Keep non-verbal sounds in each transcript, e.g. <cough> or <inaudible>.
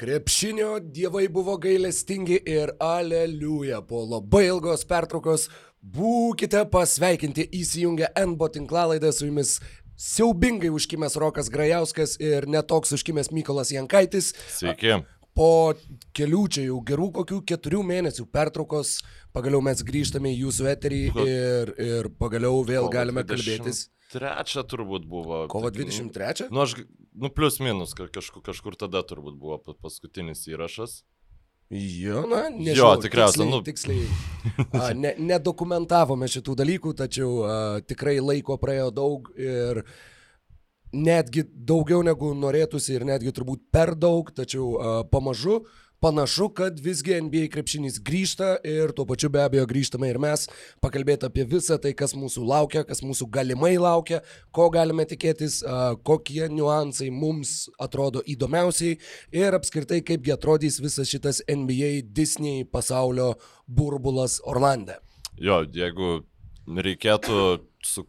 Krepšinio dievai buvo gailestingi ir aleliuja. Po labai ilgos pertraukos būkite pasveikinti įsijungę NBO tinklalaidą su jumis siaubingai užkimęs Rokas Grajauskas ir netoks užkimęs Mykolas Jankaitis. Sveiki. Po kelių čia jau gerų kokių keturių mėnesių pertraukos pagaliau mes grįžtame į jūsų eterį ir, ir pagaliau vėl Kovo galime 20 kalbėtis. Trečia turbūt buvo. Kovo Tik- 23? Nu, aš, nu, plus minus, ka- kažkur, kažkur tada turbūt buvo pa- paskutinis įrašas. Jo, na, nežinau. tikriausiai, Tiksliai, nu. tiksliai. <laughs> A, ne, nedokumentavome šitų dalykų, tačiau a, tikrai laiko praėjo daug ir netgi daugiau negu norėtųsi ir netgi turbūt per daug, tačiau a, pamažu panašu, kad visgi NBA krepšinis grįžta ir tuo pačiu be abejo grįžtame ir mes pakalbėti apie visą tai, kas mūsų laukia, kas mūsų galimai laukia, ko galime tikėtis, kokie niuansai mums atrodo įdomiausiai ir apskritai kaipgi atrodys visas šitas NBA Disney pasaulio burbulas Orlande. Jo, jeigu reikėtų su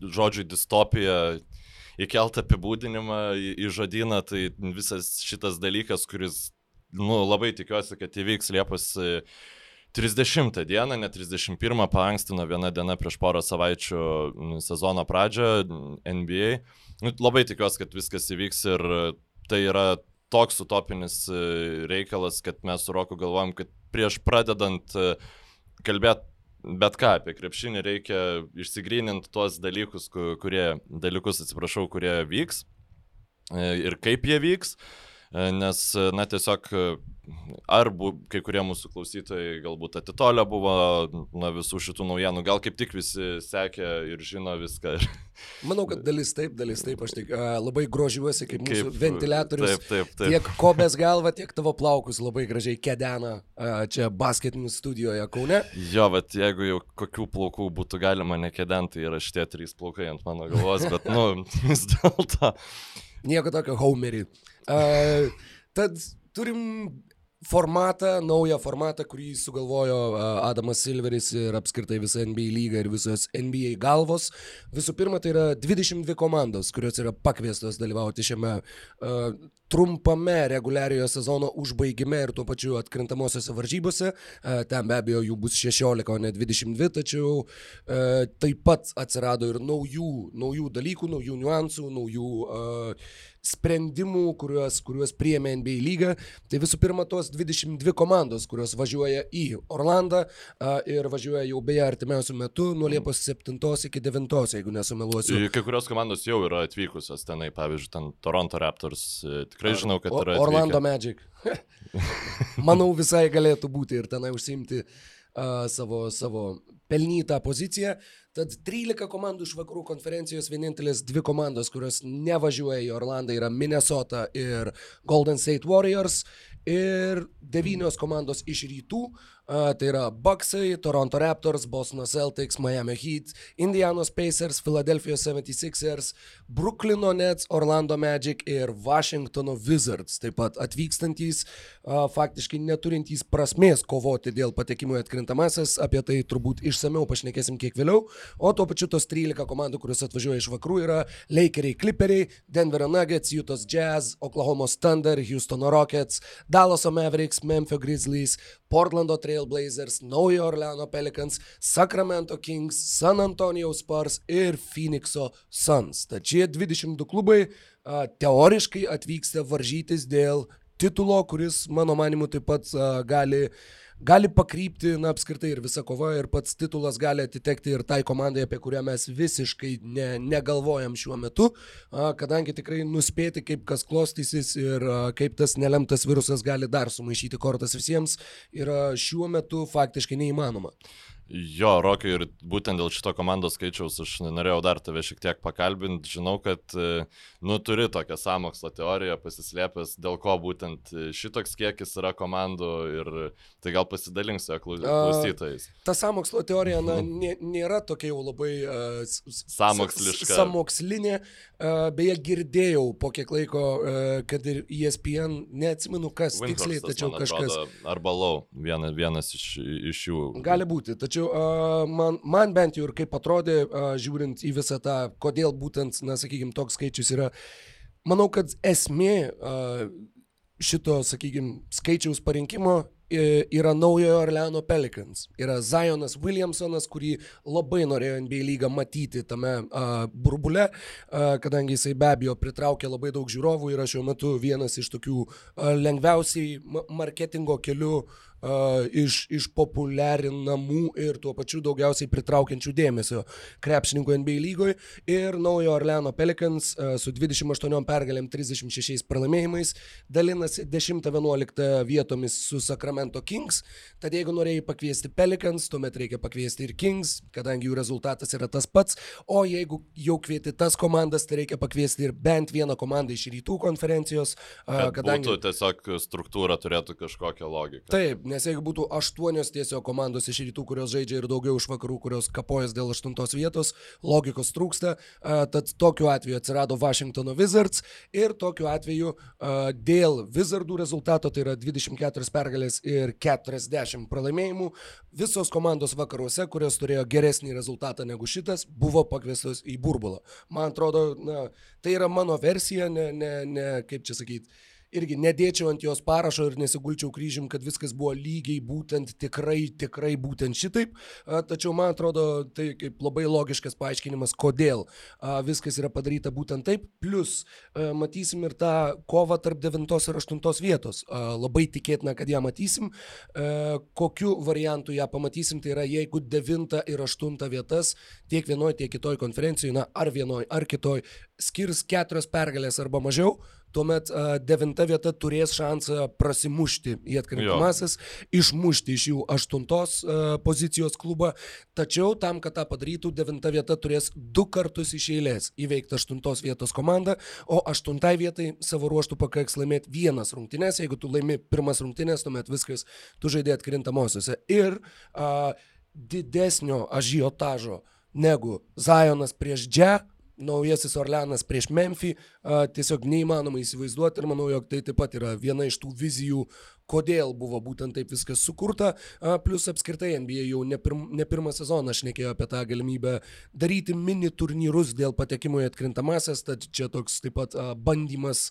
žodžiu distopija įkelt apibūdinimą į, į žodyną, tai visas šitas dalykas, kuris, nu, labai tikiuosi, kad įvyks Liepos e, 30 dieną, ne 31, paankstino viena diena prieš porą savaičių sezono pradžią NBA. Nu, labai tikiuosi, kad viskas įvyks ir e, tai yra toks utopinis e, reikalas, kad mes su Roku galvojam, kad prieš pradedant kalbėti bet ką apie krepšinį reikia išsigryninti tuos dalykus, ku- kurie, dalykus, atsiprašau, kurie vyks e, ir kaip jie vyks. E, Nes, na, tiesiog, ar bu, kai kurie mūsų klausytojai galbūt atitolę buvo nuo visų šitų naujienų, gal kaip tik visi sekė ir žino viską. <laughs> Manau, kad dalis taip, dalis taip, aš tik a, labai grožiuosi kaip mūsų Kaip- ventiliatorius. Taip, taip, taip. Tiek kobės galva, tiek tavo plaukus labai gražiai kedena a, čia basketinių studijoje Kaune. Jo, bet jeigu jau kokių plaukų būtų galima nekedenti, tai yra šitie trys plaukai ant mano galvos, bet, nu, <laughs> vis dėlto. Nieko tokio, Homerį. Uh, tad turim formatą, naują formatą, kurį sugalvojo uh, Adamas Silveris ir apskritai visa NBA lyga ir visos NBA galvos. Visų pirma, tai yra 22 komandos, kurios yra pakviestos dalyvauti šiame uh, trumpame reguliariojo sezono užbaigime ir tuo pačiu atkrintamosiose varžybose. Uh, ten be abejo jų bus 16, o ne 22, tačiau uh, taip pat atsirado ir naujų, naujų dalykų, naujų niuansų, naujų uh, sprendimų, kuriuos, kuriuos priėmė NBA lyga. Tai visų pirma, tos 22 komandos, kurios važiuoja į Orlandą a, ir važiuoja jau beje artimiausių metų nuo Liepos 7 iki 9, jeigu nesumeluosiu. Kai kurios komandos jau yra atvykusios tenai, pavyzdžiui, ten Toronto Raptors, e, tikrai žinau, kad yra. Orlando atvykę. Magic. <laughs> Manau, visai galėtų būti ir tenai užsimti uh, savo, savo pelnytą poziciją. Tad 13 komandų iš vakarų konferencijos, vienintelės dvi komandos, kurios nevažiuoja į Orlandą yra Minnesota ir Golden State Warriors. Ir devynios komandos iš rytų, tai yra Bucksai, Toronto Raptors, Boston Celtics, Miami Heat, Indianos Pacers, Philadelphia 76ers, Brooklyno Nets, Orlando Magic ir Washingtono Wizards. Taip pat atvykstantys, faktiškai neturintys prasmės kovoti dėl patekimo į atkrintamasis, apie tai turbūt išsameu pašnekėsim kiek vėliau. O tuo pačiu tos 13 komandų, kurios atvažiuoja iš vakarų, yra Lakeriai, Clipperiai, Denverio Nuggets, Utah's Jazz, Oklahoma Thunder, Houstono Rockets, Dallaso Mavericks, Memphis Grizzlies, Portlando Trail Blazers, Naujo Orleano Pelicans, Sacramento Kings, San Antonio Spurs ir Phoenixo Suns. Šie 22 klubai teoriškai atvyksta varžytis dėl titulo, kuris, mano manimu, taip pat gali gali pakrypti, na, apskritai ir visa kova, ir pats titulas gali atitekti ir tai komandai, apie kurią mes visiškai ne, negalvojam šiuo metu, kadangi tikrai nuspėti, kaip kas klostysis ir kaip tas nelemtas virusas gali dar sumaišyti kortas visiems, yra šiuo metu faktiškai neįmanoma. Jo, Rokai, ir būtent dėl šito komandos skaičiaus aš norėjau dar tave šiek tiek pakalbinti. Žinau, kad, e, nu, turi tokią samokslo teoriją pasislėpęs, dėl ko būtent e, šitoks kiekis yra komandų ir tai gal pasidalink su jo klau- A, klausytojais. Ta samokslo teorija na, nė, nėra tokia jau labai uh, Sąmoksliška. Samokslinė. Uh, beje, girdėjau po kiek laiko, uh, kad ir E ESPN, neatsimenu kas tiksliai, Windhorstas, tačiau man kažkas. atrodo, Arba Lau, viena, vienas iš, iš jų. Gali būti, tačiau uh, man, man bent jau ir kaip atrodė, žiūrint į visą tą, kodėl būtent, na, sakykime, toks skaičius yra, manau, kad esmė šito, sakykime, skaičiaus parinkimo i- yra naujojo Orleano Pelicans. Yra Zionas Williamsonas, kurį labai norėjo NBA lygą matyti tame uh, burbule, uh, kadangi jisai be abejo pritraukė labai daug žiūrovų, yra šiuo metu vienas iš tokių uh, lengviausiai ma- marketingo kelių uh, iš, išpopuliarinamų ir tuo pačiu daugiausiai pritraukiančių dėmesio krepšininkų NBA lygoje. Ir naujo Orleano Pelicans uh, su 28 pergalėm, 36 pralaimėjimais dalinasi 10-11 vietomis su Sacramento Kings. Tad jeigu norėjai pakviesti Pelicans, tuomet reikia pakviesti ir Kings, kadangi jų rezultatas yra tas pats. O jeigu jau kvieti tas komandas, tai reikia pakviesti ir bent vieną komandą iš rytų konferencijos. Uh, Kad kadangi... būtų tiesiog struktūra turėtų kažkokią logiką. Taip, nes jeigu būtų aštuonios tiesiog komandos iš rytų, kurios žaidžia ir daugiau iš vakarų, kurios kapojas dėl aštuntos vietos, logikos trūksta, tad tokiu atveju atsirado Washingtono Wizards ir tokiu atveju dėl Wizardų rezultato, tai yra 24 pergalės ir 40 pralaimėjimų, visos komandos vakaruose, kurios turėjo geresnį rezultatą negu šitas, buvo pakviestos į burbulą. Man atrodo, na, tai yra mano versija, ne, ne, ne kaip čia sakyti irgi nedėčiau ant jos parašo ir nesigulčiau kryžim, kad viskas buvo lygiai būtent tikrai, tikrai būtent šitaip. Tačiau man atrodo tai kaip labai logiškas paaiškinimas, kodėl viskas yra padaryta būtent taip. Plus matysim ir tą kovą tarp 9 ir 8 vietos. Labai tikėtina, kad ją matysim. Kokiu variantu ją pamatysim, tai yra jeigu 9 ir 8 vietas tiek vienoje, tiek kitoje konferencijoje, na ar vienoje, ar kitoje, skirs keturios pergalės arba mažiau tuomet uh, devinta vieta turės šansą prasimušti į atkrintamasis, išmušti iš jų aštuntos uh, pozicijos klubą, tačiau tam, kad tą padarytų, devinta vieta turės du kartus iš eilės įveikti aštuntos vietos komandą, o aštuntai vietai savo ruoštų pakaks laimėti vienas rungtynės, jeigu tu laimi pirmas rungtynės, tuomet viskas, tu žaidė atkrintamosiose. Ir uh, didesnio ažiotažo negu Zajonas prieš Džę, naujasis Orleanas prieš Memphį, tiesiog neįmanoma įsivaizduoti ir manau, jog tai taip pat yra viena iš tų vizijų, kodėl buvo būtent taip viskas sukurta, plus apskritai NBA jau ne, pirm, ne pirmą sezoną aš nekėjau apie tą galimybę daryti mini turnyrus dėl patekimo į atkrintamasias, tad čia toks taip pat bandymas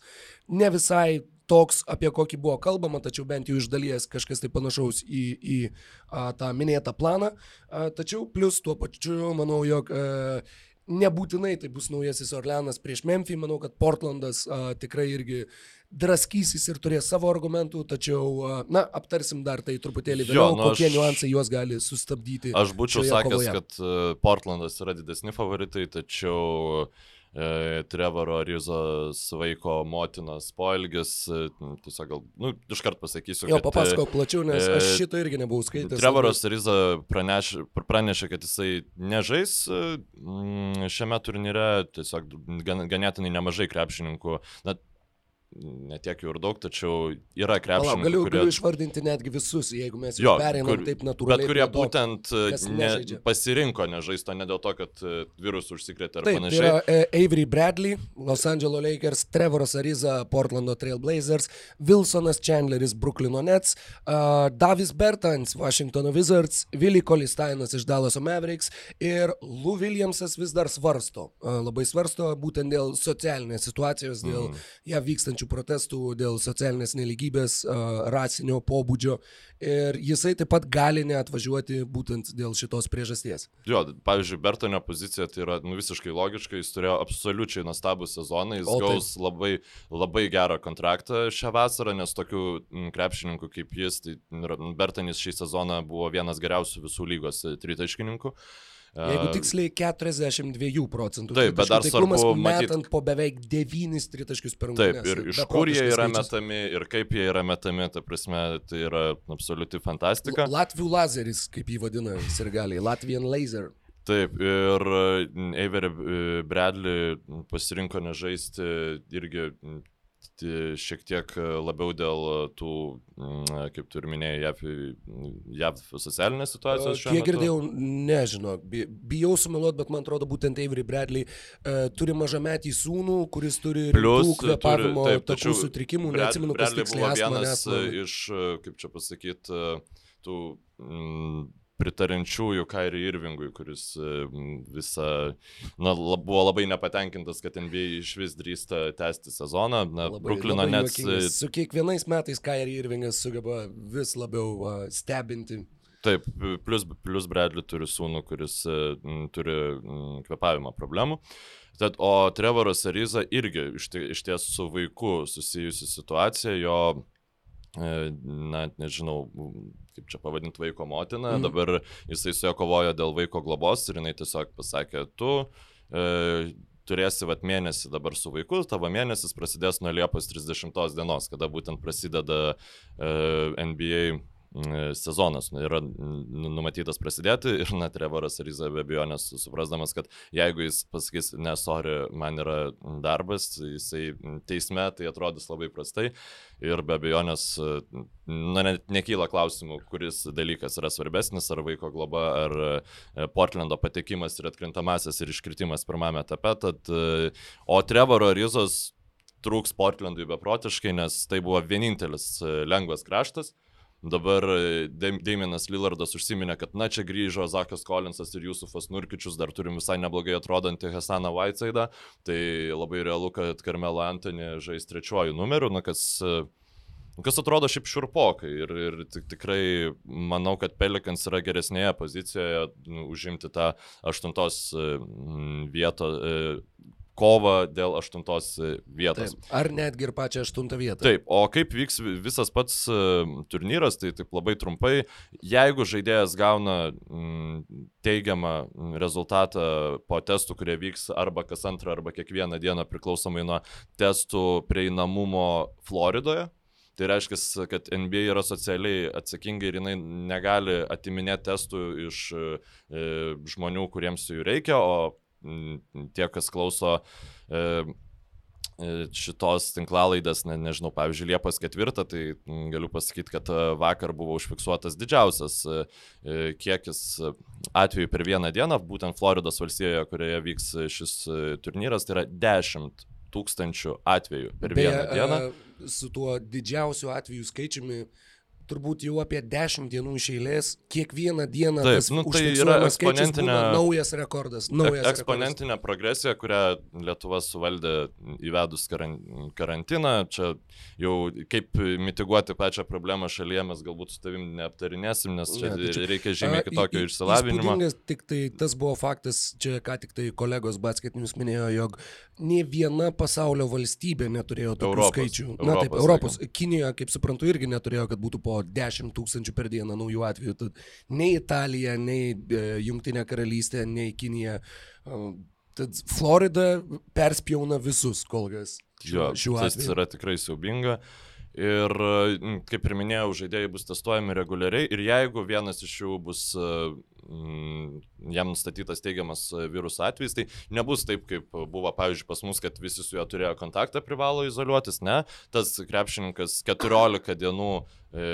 ne visai toks, apie kokį buvo kalbama, tačiau bent jau iš dalies kažkas tai panašaus į, į a, tą minėtą planą. A, tačiau plus tuo pačiu manau, jog a, nebūtinai tai bus naujasis Orleanas prieš Memphį, manau, kad Portlandas a, tikrai irgi draskysis ir turės savo argumentų, tačiau, a, na, aptarsim dar tai truputėlį vėliau, Jo, nu, kokie aš- niuansai juos gali sustabdyti. Aš būčiau sakęs, kovoje. kad Portlandas yra didesni favoritai, tačiau e, Trevoro Arizo vaiko motinos poelgis, e, tiesiog gal, nu, iškart pasakysiu, Jo, e, papasakok plačiau, nes aš e, šito irgi nebuvau skaitęs. Trevoras Riza pranešė, pranešė, kad jisai nežais e, šiame turnyre, tiesiog gan, ganėtinai nemažai krepšininkų, na, ne tiek jau ir daug, tačiau yra Palauk, krepšininkų, galiu, kurie... galiu išvardinti netgi visus, jeigu mes jau pereinam kur- taip natūraliai. Bet kurie to. būtent e, ne, pasirinko nežaisto ne dėl to, kad e, virusų užsikrėtė ar Taip, tai panašiai. yra e, Avery Bradley, Los Angeles Lakers, Trevoras Ariza, Portlando Trail Blazers, Wilsonas Chandleris, Brooklyno Nets, uh, Davis Bertans, Washington Wizards, Willy Kolistainas iš Dallaso Mavericks ir Lou Williamsas vis dar svarsto. Uh, labai svarsto būtent dėl socialinės situacijos, dėl Mhm. ją vykstančių protestų, dėl socialinės neligybės, uh, rasinio pobūdžio ir jisai taip pat gali neatvažiuoti būtent dėl šitos priežasties. Jo, pavyzdžiui, Bertonio pozicija tai yra nu, visiškai logiška, jis turėjo absoliučiai nuostabų sezoną, jis O, taip. gaus labai, labai gerą kontraktą šią vasarą, nes tokių krepšininkų kaip jis, tai Bertonis šį sezoną buvo vienas geriausių visų lygos e, tritaškininkų. Jeigu E, tiksliai 42 procentų. Taip, bet dar svarbu Metant po beveik 9 tritaškius per Taip, rungtynes. ir iš kur jie yra skaičius. metami ir kaip jie yra metami, ta prasme, tai yra absoliuti fantastika. L- Latvių lazeris, kaip jį vadina sirgaliai. Latvian laser. Taip, ir mm, Avery e, Bradley pasirinko nežaisti irgi šiek tiek labiau dėl tų, mm, kaip tu ir minėjai, JAV, JAV socialinės situacijos šiuo Kiek metu. girdėjau, nežinau, bi- bijau sumeluoti, bet man atrodo, būtent Avery Bradley uh, turi mažametį sūnų, kuris turi rimtų kvepavimo tačiau sutrikimų, Brad- neatsimenu, kas tiksliai buvo astma, vienas e, iš, e, kaip čia pasakyti, tų mm, pritarančiųjų Kairi Irvingui, kuris visą, na, buvo labai nepatenkintas, kad NBA iš vis drįsta tęsti sezoną. Na, labai, Bruklino Nets. Su kiekvienais metais Kairi Irvingas sugeba vis labiau stebinti Taip, plus, plus Bradley turi sūnų, kuris m, turi m, kvepavimo problemų. Tad, o Trevoras Ariza irgi iš, iš ties su vaiku susijusi situacija, jo, e, na, nežinau, kaip čia pavadinti vaiko motina, mm. dabar jisai su jo kovojo dėl vaiko globos ir jinai tiesiog pasakė, tu e, turėsi vat mėnesį dabar su vaiku, tavo mėnesis prasidės nuo Liepos 30 dienos, kada būtent prasideda e, NBA sezonas yra numatytas prasidėti ir, na, Trevoras Ryza be abejonės, suprasdamas, kad jeigu jis pasakys, ne, sorry, man yra darbas, jisai teisme tai atrodys labai prastai ir be abejonės, na, net nekyla klausimų, kuris dalykas yra svarbesnis, ar vaiko globa, ar e, Portlando patekimas ir atkrintamasis ir iškritimas pirmame etape, tad, e, o Trevoro Ryzos trūks Portlandui beprotiškai, nes tai buvo vienintelis lengvas kraštas. Dabar e, Damienas Lillardas užsiminė, kad na čia grįžo Zakas Kolinsas ir Jusufas Nurkičius, dar turim visai neblogai atrodantį Hasaną Whitesidą, tai labai realu, kad Carmelo Antony žais trečiuoju numeriu, na kas, e, kas atrodo šiaip šurpokai ir, ir tikrai manau, kad Pelikans yra geresnėje pozicijoje nu, užimti tą aštuntos e, vietą kovą dėl aštuntos e, vietos. Taip. Ar netgi ir pačią aštuntą vietą. Taip, o kaip vyks visas pats e, turnyras, tai taip labai trumpai, jeigu žaidėjas gauna teigiamą rezultatą po testų, kurie vyks arba kas antrą, arba kiekvieną dieną priklausomai nuo testų prieinamumo Floridoje, Tai reiškia, kad NBA yra socialiai atsakinga ir jinai negali atiminėti testų iš e, žmonių, kuriems jų reikia, o tie, kas klauso e, e, šitos tinklalaidės, ne, nežinau, pavyzdžiui, Liepos 4, tai galiu pasakyti, kad e, vakar buvo užfiksuotas didžiausias kiekis atvejų per vieną dieną, būtent Floridos valstijoje, kurioje vyks šis turnyras, tai yra 10 tūkstančių atvejų per Beje, vieną dieną. Su tuo didžiausiu atvejų skaičiumi turbūt jau apie 10 dienų iš eilės, kiekvieną dieną Taip, nu, tai yra eksponentinė, naujas rekordas. Naujas eksponentinė rekordas. progresija, kurią Lietuva suvaldė įvedus karantiną. Čia jau kaip mitiguoti pačią problemą šalyje mes galbūt su tavim neaptarinėsim, nes čia, ne, tai čia reikia žymiai kitokio išsilavinimo. Tik tai tas buvo faktas, čia ką tik tai kolegos Batskaitinis minėjo, jog nie viena pasaulio valstybė neturėjo tokių Europos, skaičių. Na Europos, taip, Europos. Sakym. Kinija, kaip suprantu, irgi neturėjo, kad būtų po 10 tūkstančių per dieną naujų atvejų. Tad nei Italija, nei e, Junktinė karalystė, nei Kinija. E, tad Florida perspjauna visus kol kas. Jo, tas yra tikrai siaubinga. Ir, kaip ir minėjau, žaidėjai bus testuojami reguliariai ir jeigu vienas iš jų bus mm, jam nustatytas teigiamas viruso atvejs, tai nebus taip, kaip buvo, pavyzdžiui, pas mus, kad visi su juo turėjo kontaktą, privalo izoliuotis, ne, tas krepšininkas 14 dienų e,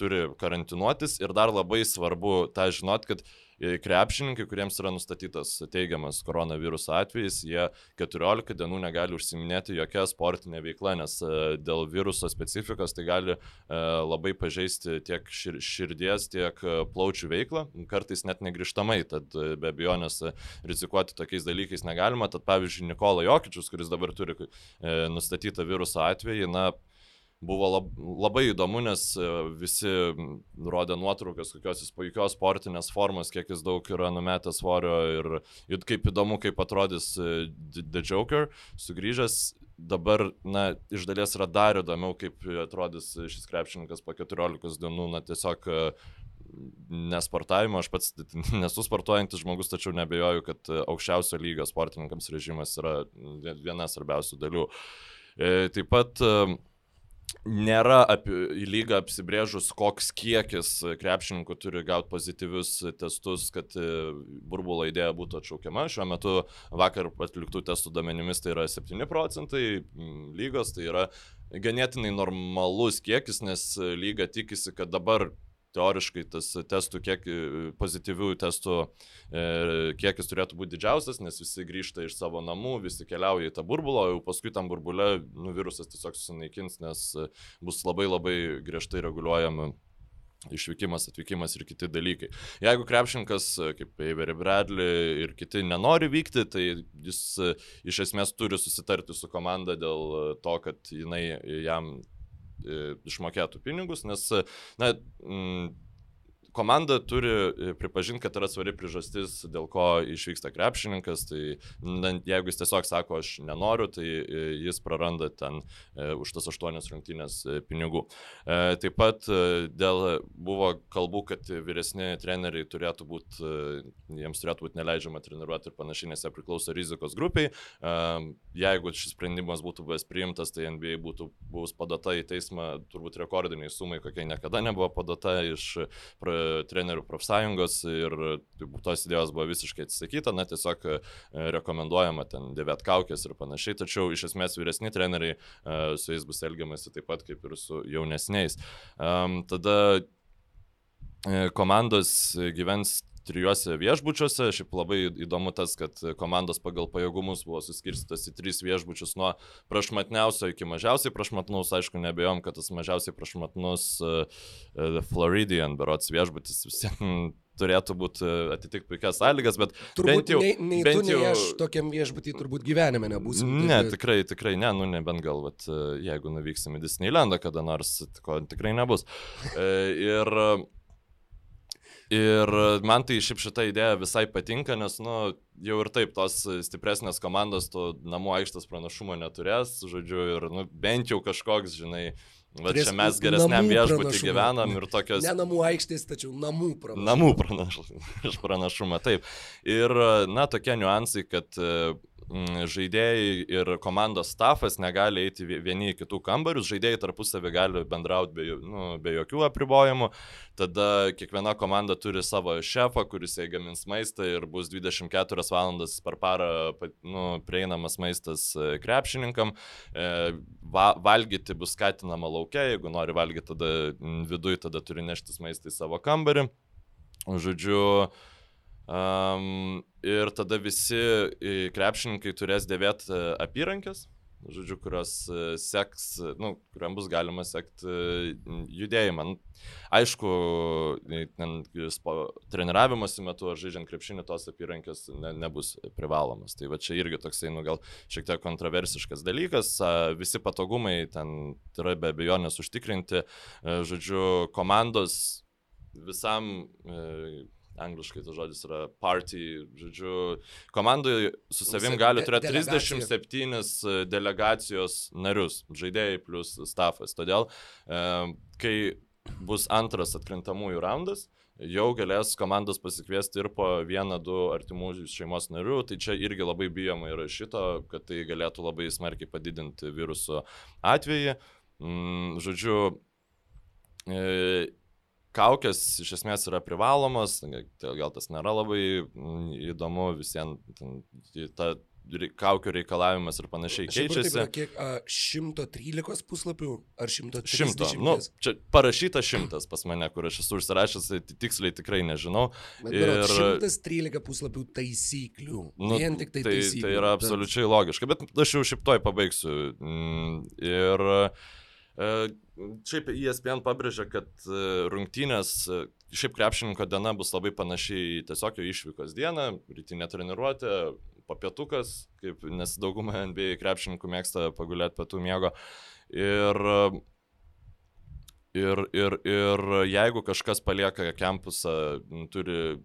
turi karantinuotis ir dar labai svarbu tą žinot, kad krepšininkai, kuriems yra nustatytas teigiamas koronaviruso atvejis, jie 14 dienų negali užsiminėti jokia sportinė veikla, nes e, dėl viruso specifikos tai gali e, labai pažeisti tiek širdies, tiek e, plaučių veiklą, kartais net negrižtamai, tad be abejonės rizikuoti tokiais dalykais negalima. Tad pavyzdžiui, Nikola Jokičius, kuris dabar turi nustatytą viruso atvejį, na, buvo lab, labai įdomu, nes e, visi rodė nuotraukas, kokios jis puikios sportinės formos, kiek jis daug yra numetęs svorio ir, ir kaip įdomu, kaip atrodys e, The Joker sugrįžęs. Dabar, na, iš dalies yra dar įdomiau, kaip atrodys šis krepšininkas po 14 dienų, na, tiesiog e, nesportavimo, aš pats <laughs> nesu sportuojantis žmogus, tačiau nebejoju, kad aukščiausio lygio sportininkams režimas yra viena svarbiausių dalių. Taip pat nėra apie, lygą apsibrėžus, koks kiekis krepšininkų turi gauti pozityvius testus, kad e, burbulo idėja būtų atšaukiama. Šiuo metu vakar atliktų testų duomenimis tai yra 7 procentai, lygos tai yra ganėtinai normalus kiekis, nes lyga tikisi, kad dabar teoriškai tas testų kiek, pozityvių testų e, kiekis turėtų būti didžiausias, nes visi grįžta iš savo namų, visi keliauja į tą burbulą, o paskui tam burbulę nu, virusas tiesiog susinaikins, nes bus labai labai griežtai reguliuojama išvykimas, atvykimas ir kiti dalykai. Jeigu krepšininkas, kaip Avery Bradley ir kiti nenori vykti, tai jis iš esmės turi susitarti su komanda dėl to, kad jinai jam išmokėtų pinigus, nes, na, komanda turi e, pripažinti, kad yra svari priežastis, dėl ko išvyksta krepšininkas. Tai na, jeigu jis tiesiog sako, aš nenoriu, tai e, jis praranda ten e, už tas aštuonias rungtynės e, pinigų. E, taip pat e, dėl buvo kalbų, kad vyresni treneriai turėtų būti, e, jiems turėtų būti neleidžiama treniruoti ir panašiai, nes jie priklauso rizikos grupiai. E, jeigu šis sprendimas būtų buvęs priimtas, tai NBA būtų buvus padata į teismą turbūt rekordiniai sumai, kokie niekada nebuvo padata iš pra, trenerių profsąjungos ir tos idėjos buvo visiškai atsisakyta, na tiesiog e, rekomenduojama ten dėvėt kaukės ir panašiai, tačiau iš esmės vyresni treneriai e, su jais bus elgiamasi taip pat kaip ir su jaunesniais. Tada e, komandos gyvens trijuose viešbučiuose. Šiaip labai įdomu tas, kad komandos pagal pajėgumus buvo suskirstytas į tris viešbučius nuo prašmatniausio iki mažiausiai prašmatnaus. Aišku, nebejom, kad tas mažiausiai prašmatnus uh, Floridian berots viešbutis visiems turėtų būti atitikti puikias sąlygas, bet turbūt bent jau... Nei, nei bent tu, nei jau... aš tokiam viešbutį turbūt gyvenime nebūsim. Ne, tikrai, tikrai ne, nu nebent gal, vat, jeigu nuvyksim į Disneylandą kada nors, ko tikrai nebus. Ir Ir man tai šiaip šita idėja visai patinka, nes, nu, jau ir taip tos stipresnės komandos to namų aikštės pranašumo neturės, žodžiu, ir, nu, bent jau kažkoks, žinai, Va čia mes geresniam viešbutį gyvenam ir tokios... Ne namų aikštės, tačiau namų pranašumą. Namų <laughs> pranašumą, taip. Ir, na, tokie niuansai, kad žaidėjai ir komandos stafas negali eiti vieni į kitų kambarius, žaidėjai tarpusavį gali bendrauti be, nu, be jokių apribojimų, tada kiekviena komanda turi savo šefą, kuris jai gamins maistą ir bus 24 valandas per parą nu, prieinamas maistas e, krepšininkam, e, va, valgyti bus skatinama laukia, jeigu nori valgyti tada viduje, tada turi neštis maistą į savo kambarį. Žodžiu, Um, ir tada visi krepšininkai turės dėvėti e, apyrankės, žodžiu, kurios e, seks, nu, kuriam bus galima sekti judėjimą. Nu, aišku, treniravimuose metu ar žaidžiant krepšinį tos apyrankės ne, nebus privalomas. Tai va čia irgi toksai, nu gal šiek tiek kontroversiškas dalykas. Visi patogumai ten yra be abejonės užtikrinti. E, žodžiu, komandos visam angliškai tas žodis yra party, žodžiu, komandoje su savim gali turėti 37 e, delegacijos narius, žaidėjai plus stafas. Todėl, e, kai bus antras atkrintamųjų raundas, jau galės komandos pasikviesti ir po vieną, du artimų šeimos narių, tai čia irgi labai bijoma yra šito, kad tai galėtų labai smarkiai padidinti viruso atvejį. Mm, žodžiu, e, kaukės iš esmės yra privalomos, tai gal tas nėra labai mm, įdomu visiems, ta kaukių reikalavimas ir panašiai keičiasi. Tai kiek, a, 113 puslapių ar 130? 100. Nu, čia parašyta 100 pas mane, kur aš esu užsirašęs, tai tiksliai tikrai nežinau. Bet, ir 113 puslapių taisyklių. Nu, Vien tik tai, tai taisyklių. Tai yra absoliučiai logiška, bet aš jau šiaip toj pabaigsiu. Mm, ir E, šiaip ESPN pabrėžia, kad e, rungtynės, e, šiaip krepšininko diena bus labai panašiai tiesiog jo išvykos dieną, rytinė treniruotė, papietukas, kaip, nes dauguma NBA krepšininkų mėgsta pagulėti pietų miego. Ir Ir, ir, ir jeigu kažkas palieka kampusą, turi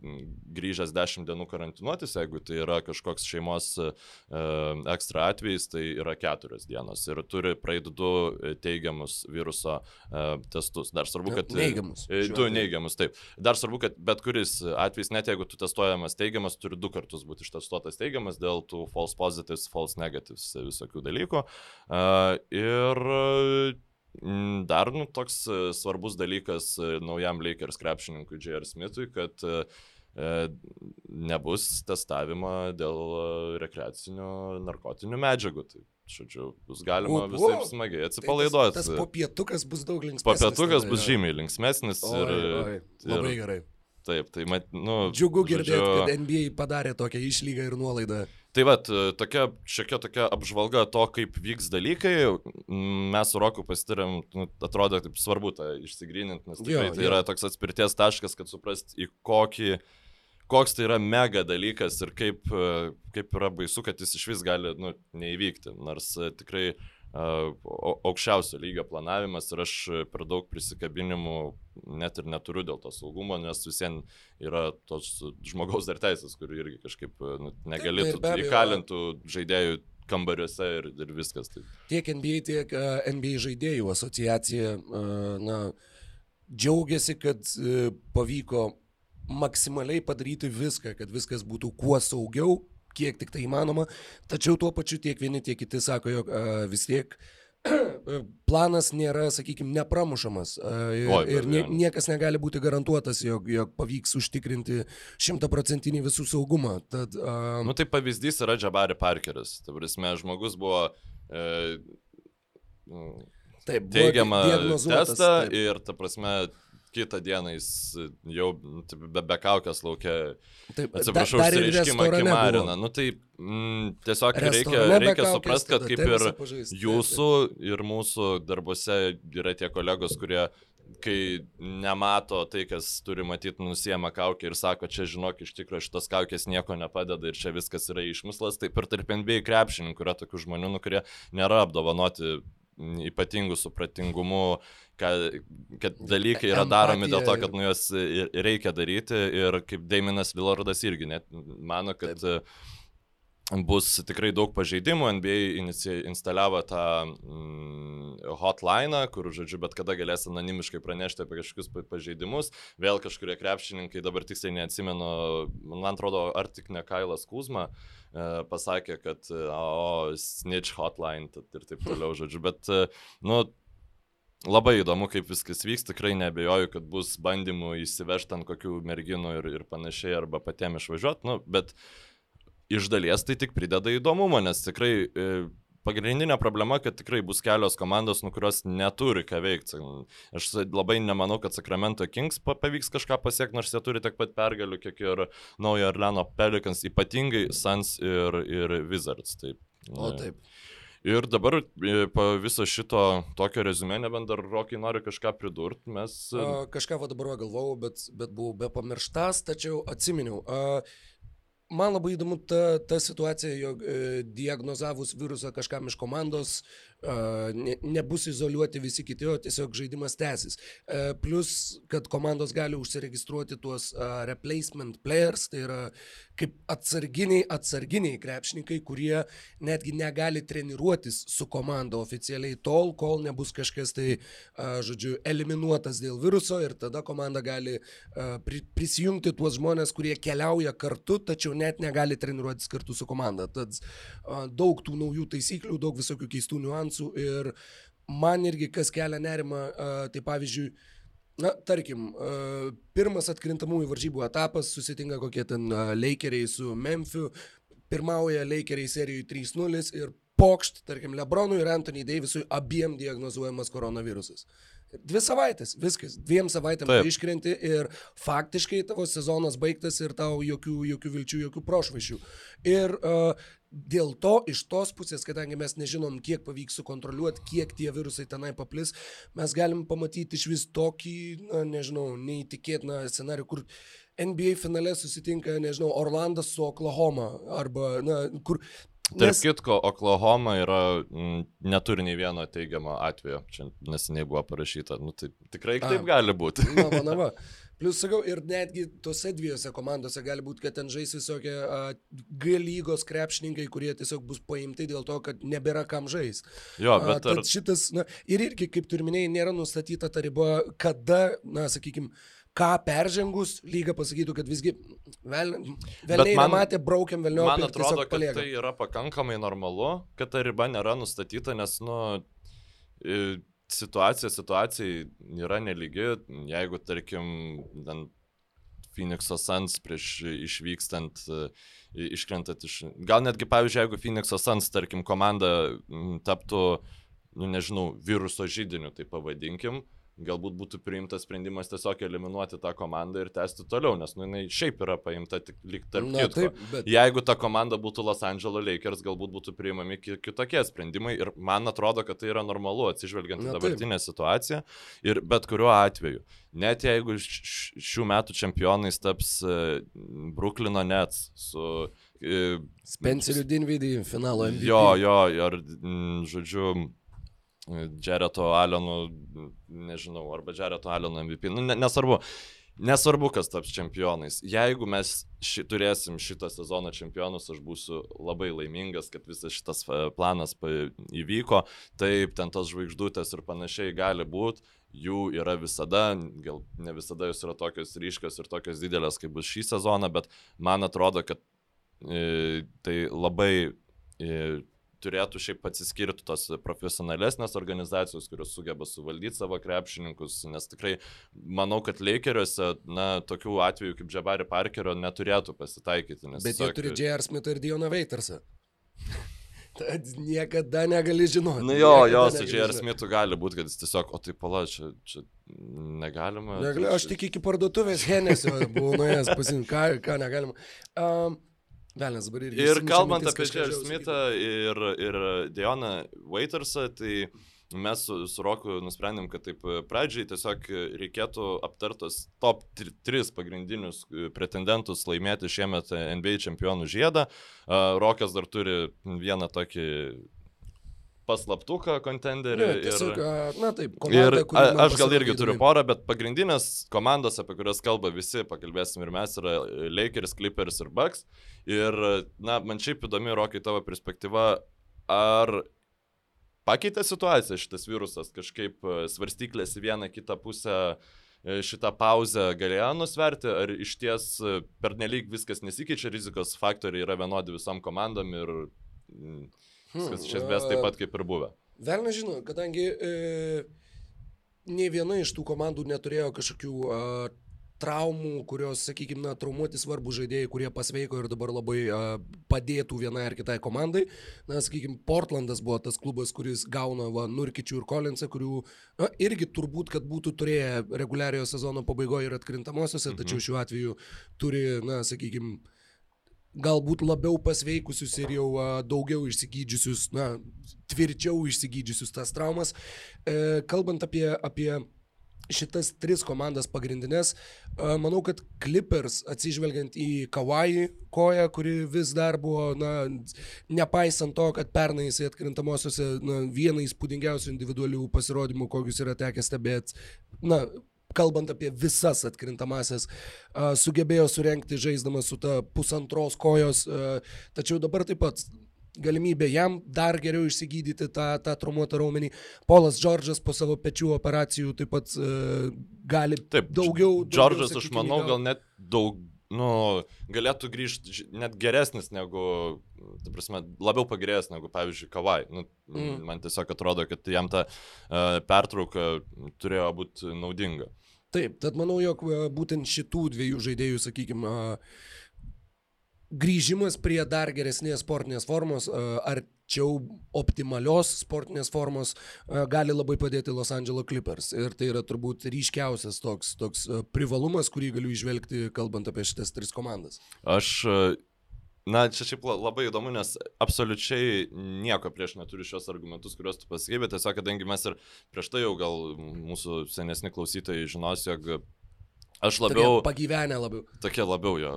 grįžęs 10 dienų karantinuotis, jeigu tai yra kažkoks šeimos e, ekstra atvejis, tai yra 4 dienos ir turi praeiti du teigiamus viruso e, testus. Dar svarbu, kad... Neigiamus. E, du neigiamus, taip. Dar svarbu, kad bet kuris atvejis, net jeigu tu testuojamas teigiamas, turi du kartus būti ištestuotas teigiamas dėl tų false positives, false negatives visokių dalykų. E, ir dar nu, toks e, svarbus dalykas e, naujam Lakers krepšininkui J.R. Smithui, kad e, nebus testavimo dėl rekreacinių narkotinių medžiagų. Tai, žodžiu, bus galima visai smagiai atsipalaiduoti. Tai tas, tas popietukas bus daug linksmesnis. Popietukas bus žymiai linksmesnis. Oi, ir, oi, labai ir, gerai. Taip, tai, mat, nu. Džiugu girdėti, žodžiu... kad NBA padarė tokią išlygą ir nuolaidą. Tai va, tokia, šiokia tokia apžvalga to, kaip vyks dalykai, mes su Roku pasitarėm, nu, atrodo, taip svarbu tą išsigryninti, nes tikrai jo, tai jo. yra toks atspirties taškas, kad suprast, į kokį, koks tai yra mega dalykas ir kaip, kaip yra baisu, kad jis iš vis gali nu, neįvykti. Nors tikrai uh, aukščiausio lygio planavimas ir aš per daug prisikabinimų net ir neturiu dėl to saugumo, nes visiems yra tos žmogaus dar teisės, kur irgi kažkaip nu, negalėtų tai įkalintų žaidėjų kambariuose ir, ir viskas. Tai. Tiek NBA, tiek NBA žaidėjų asociacija na, džiaugiasi, kad uh, pavyko maksimaliai padaryti viską, kad viskas būtų kuo saugiau, kiek tik tai įmanoma, tačiau tuo pačiu tiek vieni, tiek kiti sako, jog uh, vis tiek <clears throat> planas nėra, sakykime, nepramušamas ir, Oi, ir nie, niekas negali būti garantuotas, jog, jog pavyks užtikrinti šimtaprocentinį visų saugumą. Tad, uh... Nu tai pavyzdys yra Jabari Parkeris. Tai prasme, žmogus buvo e, Taip, teigiamą testą taip. ir, ta prasme, kitą dieną jis jau nu, be, be kaukės laukia. Taip, atsiprašau, da, užsireiškimą Kimarina. Nu, tai mm, tiesiog reikia, reikia suprasti, kad kaip ir pažaist, jūsų ir mūsų darbuose yra tie kolegos, kurie kai nemato tai, kas turi matyti, nusiema kaukę ir sako, čia žinok, iš tikrųjų šitos kaukės nieko nepadeda ir čia viskas yra išmislas, taip ir tarp NBA krepšininkų yra tokių žmonių, nu, kurie nėra apdovanoti ypatingų supratingumu, kad, kad dalykai yra daromi dėl to, kad nu juos reikia daryti. Ir kaip Daiminas Villardas irgi net mano, kad Taip bus tikrai daug pažeidimų. NBA instaliavo tą mm, hotline, kur, žodžiu, bet kada galės anonimiškai pranešti apie kažkokius pažeidimus. Vėl kažkurie krepšininkai, dabar tiksliai neatsimenu, man atrodo, ar tik ne Kailas Kuzma, e, pasakė, kad, o, snitch hotline ir taip toliau, žodžiu. Bet, e, nu, Labai įdomu, kaip viskas vyks, tikrai nebejoju, kad bus bandymų įsivežti ant kokių merginų ir, ir panašiai, arba patiems išvažiuoti, nu, bet iš dalies tai tik prideda įdomumo, nes tikrai e, pagrindinė problema, kad tikrai bus kelios komandos, nu, kurios neturi ką veikti. Aš labai nemanau, kad Sacramento Kings pavyks kažką pasiekti, nors jie turi tiek pat pergalių, kiek ir naujo Orleano Pelicans, ypatingai Suns ir, ir Wizards. Taip. O taip. Ir dabar e, po viso šito tokio rezumė, nebent dar Rokai nori kažką pridurti, mes... Kažką va dabar galvojau, bet, bet buvau be pamirštas, tačiau atsiminiau. A, man labai įdomu ta, ta situacija, jog e, diagnozavus virusą kažkam iš komandos, ne, nebus izoliuoti visi kiti, o tiesiog žaidimas tęsis. Plus, kad komandos gali užsiregistruoti tuos replacement players, tai yra kaip atsarginiai, atsarginiai krepšininkai, kurie netgi negali treniruotis su komanda oficialiai tol, kol nebus kažkas tai, žodžiu, eliminuotas dėl viruso ir tada komanda gali prisijungti tuos žmonės, kurie keliauja kartu, tačiau net negali treniruotis kartu su komanda. Tad daug tų naujų taisyklių, daug visokių keistų niuansų ir man irgi kas kelia nerima, tai pavyzdžiui, na, tarkim, pirmas atkrintamųjų varžybų etapas susitinka kokie ten Lakeriai su Memphiu, pirmauja Lakeriai serijoje 3-0 ir pokšt, tarkim, Lebronui ir Anthony Davisui abiem diagnozuojamas koronavirusas. Dvi savaitės, viskas, dviem savaitėm iškrenti ir faktiškai tavo sezonas baigtas ir tau jokių, jokių vilčių, jokių prošvašių. Ir uh, dėl to iš tos pusės, kadangi mes nežinom, kiek pavyks sukontroliuoti, kiek tie virusai tenai paplis, mes galim pamatyti iš vis tokį, na, nežinau, neįtikėtiną scenarių, kur NBA finale susitinka, nežinau, Orlandas su Oklahoma arba, na, kur Tarp nes... kitko, Oklahoma yra, m, neturi nei vieno teigiamo atvejo, čia neseniai buvo parašyta, nu, tai tikrai A, taip gali būti. Na, va, na, va. <laughs> Plius sakau, ir netgi tose dviejose komandose gali būti, kad ten žais visokie G lygos krepšininkai, kurie tiesiog bus paimti dėl to, kad nebėra kam žais. Jo, bet uh, ar... šitas, na, ir irgi, kaip turminėjai, nėra nustatyta ta riba, kada, na, sakykime, ką peržengus, lyga pasakytų, kad visgi vėl, vėliai man, nematė, braukiam vėliau. Man atrodo, kad tai yra pakankamai normalu, kad ta riba nėra nustatyta, nes, nu, situacija situacijai yra neligi, jeigu, tarkim, Phoenix'o Suns prieš išvykstant, iškrentant iš... Gal netgi, pavyzdžiui, jeigu Phoenix'o Suns, tarkim, komanda taptų, nu nežinau, viruso žydiniu, tai pavadinkim, galbūt būtų priimtas sprendimas tiesiog eliminuoti tą komandą ir tęsti toliau, nes nu, jinai šiaip yra paimta tik lyg tarp Na, kitko. taip, bet- Jeigu ta komanda būtų Los Angeles Lakers, galbūt būtų priimami ki- kitokie sprendimai ir man atrodo, kad tai yra normalu atsižvelgiant į Na, taip. dabartinę situaciją ir bet kuriuo atveju. Net jeigu šių metų čempionais taps e, Brooklyno Nets su... e, Spenceriu Dinvidį finalo MVP. Jo, jo, ir, mm, žodžiu, Džereto Aleno, nežinau, arba Džereto Aleno MVP, nu, ne, nesvarbu. Nesvarbu, kas taps čempionais. Jeigu mes ši, turėsim šitą sezoną čempionus, aš būsiu labai laimingas, kad visas šitas e, planas įvyko. Taip, ten tos žvaigždutės ir panašiai gali būti. Jų yra visada, gal ne visada jos yra tokios ryškios ir tokios didelės, kaip bus šį sezoną, bet man atrodo, kad e, tai labai e, turėtų šiaip atsiskirti tos profesionalesnės organizacijos, kurios sugeba suvaldyti savo krepšininkus, nes tikrai manau, kad Lakeriuose, na, tokių atvejų kaip Jabari Parkerio neturėtų pasitaikyti. Bet jie tiesiog- turi J.R. Smithą ir Dioną Veitersą. <laughs> Tad niekada negali žinoti. Nu jo, jo, su J.R. Smithu gali būti, kad jis tiesiog, o tai pala, čia, čia negalima. Negali, tai aš tik iki parduotuvės Henesio buvau nuėjęs pasimti, ką, ką negalima. Um, Velnes dabar irgi. Ir kalbant mintis apie žiauriai Smithą ir, ir Dioną Waitersą, tai mes su, su Roku nusprendėm, kad taip e, pradžiai tiesiog reikėtų aptartos top 3 pagrindinius e, pretendentus laimėti šiemet NBA čempionų žiedą. E, Rokas dar turi vieną tokį paslaptuką kontenderį. Ne, tiesiog, ir... na taip, Ir komanda, kuri a, aš gal irgi turiu porą, bet pagrindinės komandos, apie kurias kalba visi, pakalbėsim ir mes, yra Lakers, Clippers ir Bucks. Ir, na, man šiaip įdomi, Rokai, tavo perspektyva, ar pakeitė situaciją šitas virusas, kažkaip e, svarstyklės į vieną kitą pusę e, šitą pauzę galėjo nusverti, ar iš ties e, pernelyg viskas nesikeičia, rizikos faktoriai yra vienodi visom komandom ir mm, viskas iš esmės taip pat kaip ir buvę. Velna žino, kadangi e, nei viena iš tų komandų neturėjo kažkokių a, traumų, kurios, sakykime, na, traumuoti svarbų žaidėjai, kurie pasveiko ir dabar labai a, padėtų vienai ar kitai komandai. Na, sakykime, Portlandas buvo tas klubas, kuris gauna va, Nurkičių ir Kolinsą, kurių na, irgi turbūt, kad būtų turėję reguliariojo sezono pabaigoje ir atkrintamosiose, Mhm. tačiau šiuo atveju turi, na, sakykime, galbūt labiau pasveikusius ir jau daugiau išsigydžiusius, na, tvirčiau išsigydžiusius tas traumas. E, kalbant apie, apie šitas tris komandas pagrindinės, manau, kad Clippers, atsižvelgiant į Kawai koją, kuri vis dar buvo, na, nepaisant to, kad pernai jisai atkrintamosiose, na, vieną įspūdingiausių individualių pasirodymų, kokius yra tekę stebėti, na, kalbant apie visas atkrintamasias, sugebėjo surenkti žaisdamas su ta pusantros kojos, tačiau dabar taip pat galimybė jam dar geriau išsigydyti tą, tą traumuotą raumenį. Polas Džordžas po savo pečių operacijų taip pat uh, gali Taip, daugiau. Džordžas, aš manau, gal net daug, nu, galėtų grįžti net geresnis negu, ta prasme, labiau pagerėjęs negu, pavyzdžiui, Kavai. Nu, mm. Man tiesiog atrodo, kad jam ta uh, pertrauka turėjo būti naudinga. Taip, tad manau, jog būtent šitų dviejų žaidėjų, sakykime, grįžimas prie dar geresnės sportinės formos, arčiau optimalios sportinės formos, gali labai padėti Los Angeles Clippers. Ir tai yra turbūt ryškiausias toks, toks privalumas, kurį galiu išvelgti, kalbant apie šitas tris komandas. Aš, na, čia šiaip la- labai įdomu, nes absoliučiai nieko prieš neturiu šios argumentus, kuriuos tu pasakai, bet tiesiog, kadangi mes ir prieš tai jau gal mūsų senesni klausytojai žinos, jog aš labiau... Tokie Pagyvenę labiau. tokie labiau jo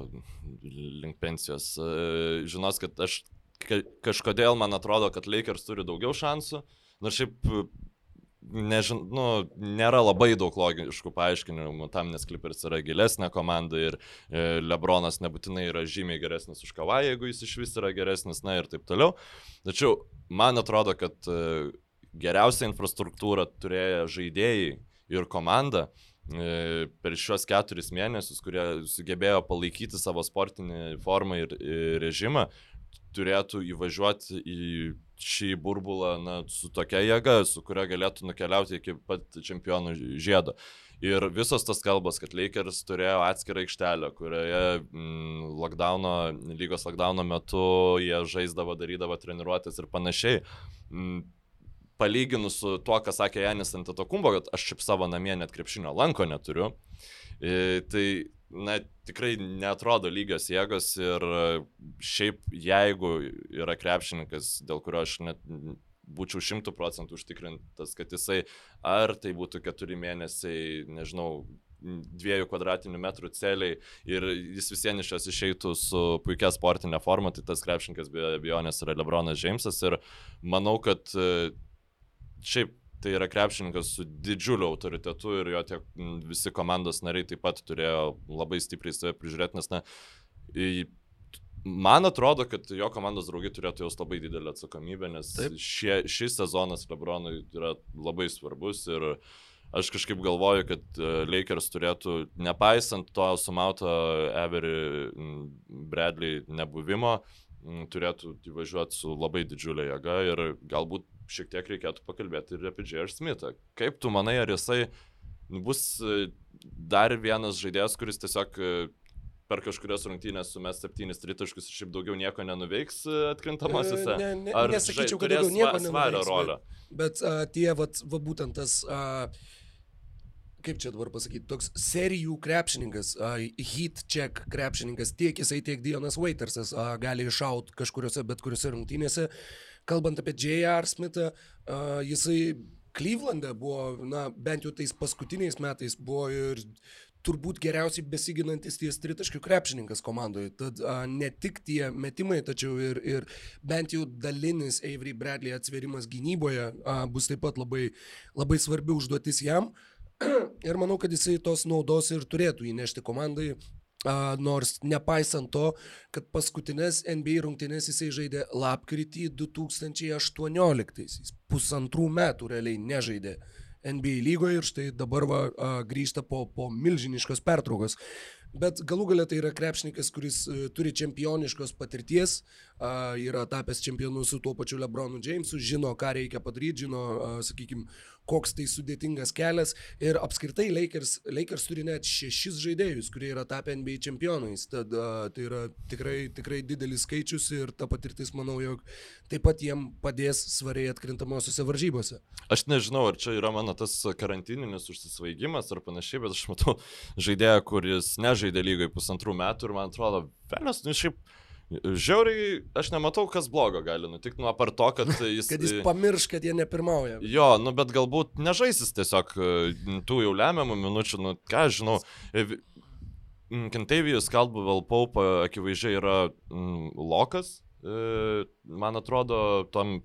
link pensijos. E, Žinos, kad aš ka, kažkodėl man atrodo, kad Lakers turi daugiau šansų. Nors šiaip, nežin, nu, nėra labai daug logiškų paaiškinimų tam, nes Clippers yra gilesnė komanda ir e, Lebronas nebūtinai yra žymiai geresnis už Kavą, jeigu jis iš vis yra geresnis, na ir taip toliau. Tačiau man atrodo, kad e, geriausią infrastruktūrą turėję žaidėjai ir komanda e, per šios keturis mėnesius, kurie sugebėjo palaikyti savo sportinį formą ir režimą, turėtų įvažiuoti į šį burbulą na, su tokia jėga, su kuria galėtų nukeliauti iki pat čempionų žiedo. Ir visos tas kalbos, kad Lakers turėjo atskirą aikštelę, kurioje mm, lockdowno, lygos lockdowno metu jie žaisdavo, darydavo treniruotės ir panašiai. Mm, palyginus su tuo, ką sakė Janis Antetokumbo, kad aš šiaip savo namie net krepšinio lanko neturiu, tai na, tikrai netrodo lygios jėgos ir šiaip jeigu yra krepšininkas, dėl kurio aš net būčiau šimtų procentų užtikrintas, kad jisai ar tai būtų keturi mėnesiai, nežinau, dviejų kvadratinių metrų celiai ir jis visiems iš jos išeitų su puikia sportinė forma, tai tas krepšininkas be abejonės yra Lebronas Džeimsas ir manau, kad šiaip tai yra krepšininkas su didžiuliu autoritetu ir jo tie visi komandos nariai taip pat turėjo labai stipriai save prižiūrėti, nes na, man atrodo, kad jo komandos draugai turėtų jaus labai didelę atsakomybę, nes šie, šis sezonas Lebronui yra labai svarbus ir aš kažkaip galvoju, kad e, Lakers turėtų, nepaisant to sumauto Every Bradley nebuvimo, turėtų įvažiuoti su labai didžiulė jėga ir galbūt šiek tiek reikėtų pakalbėti ir apie J.R. Smithą. Kaip tu manai, ar jisai bus e, dar vienas žaidėjas, kuris tiesiog e, per kažkurias rungtynės sumes septynis tritaškus ir šiaip daugiau nieko nenuveiks e, atkrintamosiose? Ne, ne, ar nesakyčiau, kad daugiau nieko nenuveiks. Bet, bet uh, tie, vat, va, būtent tas... Uh, kaip čia dabar pasakyti, toks serijų krepšininkas, uh, hit check krepšininkas, tiek jisai, tiek Dionas Waitersas uh, gali iššaut kažkuriuose bet kuriuose rungtynėse. Kalbant apie J.R. Smithą, uh, jisai Klyvlande buvo, na, bent jau tais paskutiniais metais buvo ir turbūt geriausiai besiginantis ties tritaškių krepšininkas komandoje. Tad a, ne tik tie metimai, tačiau ir, ir bent jau dalinis Avery Bradley atsverimas gynyboje a, bus taip pat labai, labai svarbi užduotis jam. <clears throat> Ir manau, kad jisai tos naudos ir turėtų įnešti komandai. Nors nepaisant to, kad paskutinės NBA rungtynės jisai žaidė lapkritį 2018, pusantrų metų realiai nežaidė NBA lygoje ir štai dabar va, grįžta po, po milžiniškos pertraukos. Bet galų galia tai yra krepšininkas, kuris uh, turi čempioniškos patirties, yra tapęs čempionu su tuo pačiu Lebronu Jamesu, žino, ką reikia padaryti, žino, sakykime, koks tai sudėtingas kelias. Ir apskritai Lakers, Lakers turi net šešis žaidėjus, kurie yra tapę NBA čempionais. Tad tai yra tikrai, tikrai didelis skaičius ir ta patirtis, manau, jog taip pat jiem padės svariai atkrintamosiose varžybose. Aš nežinau, ar čia yra mano tas karantininis užsisvaigimas ar panašiai, bet aš matau žaidėją, kuris nežaidė lygai pusantrų metų ir man atrodo, velnas, nu šiaip Žiauriai, aš nematau, kas blogo gali nutikti, nu apar to, kad <laughs> jis... kad jis pamirš, kad jie nepirmauja. Jo, nu bet galbūt nežaisis tiesiog tų jau lemiamų minučių, nu ką aš žinau. Kentavijus Kalbuvel Paupa akivaizdžiai yra mm, lokas, e, man atrodo, tam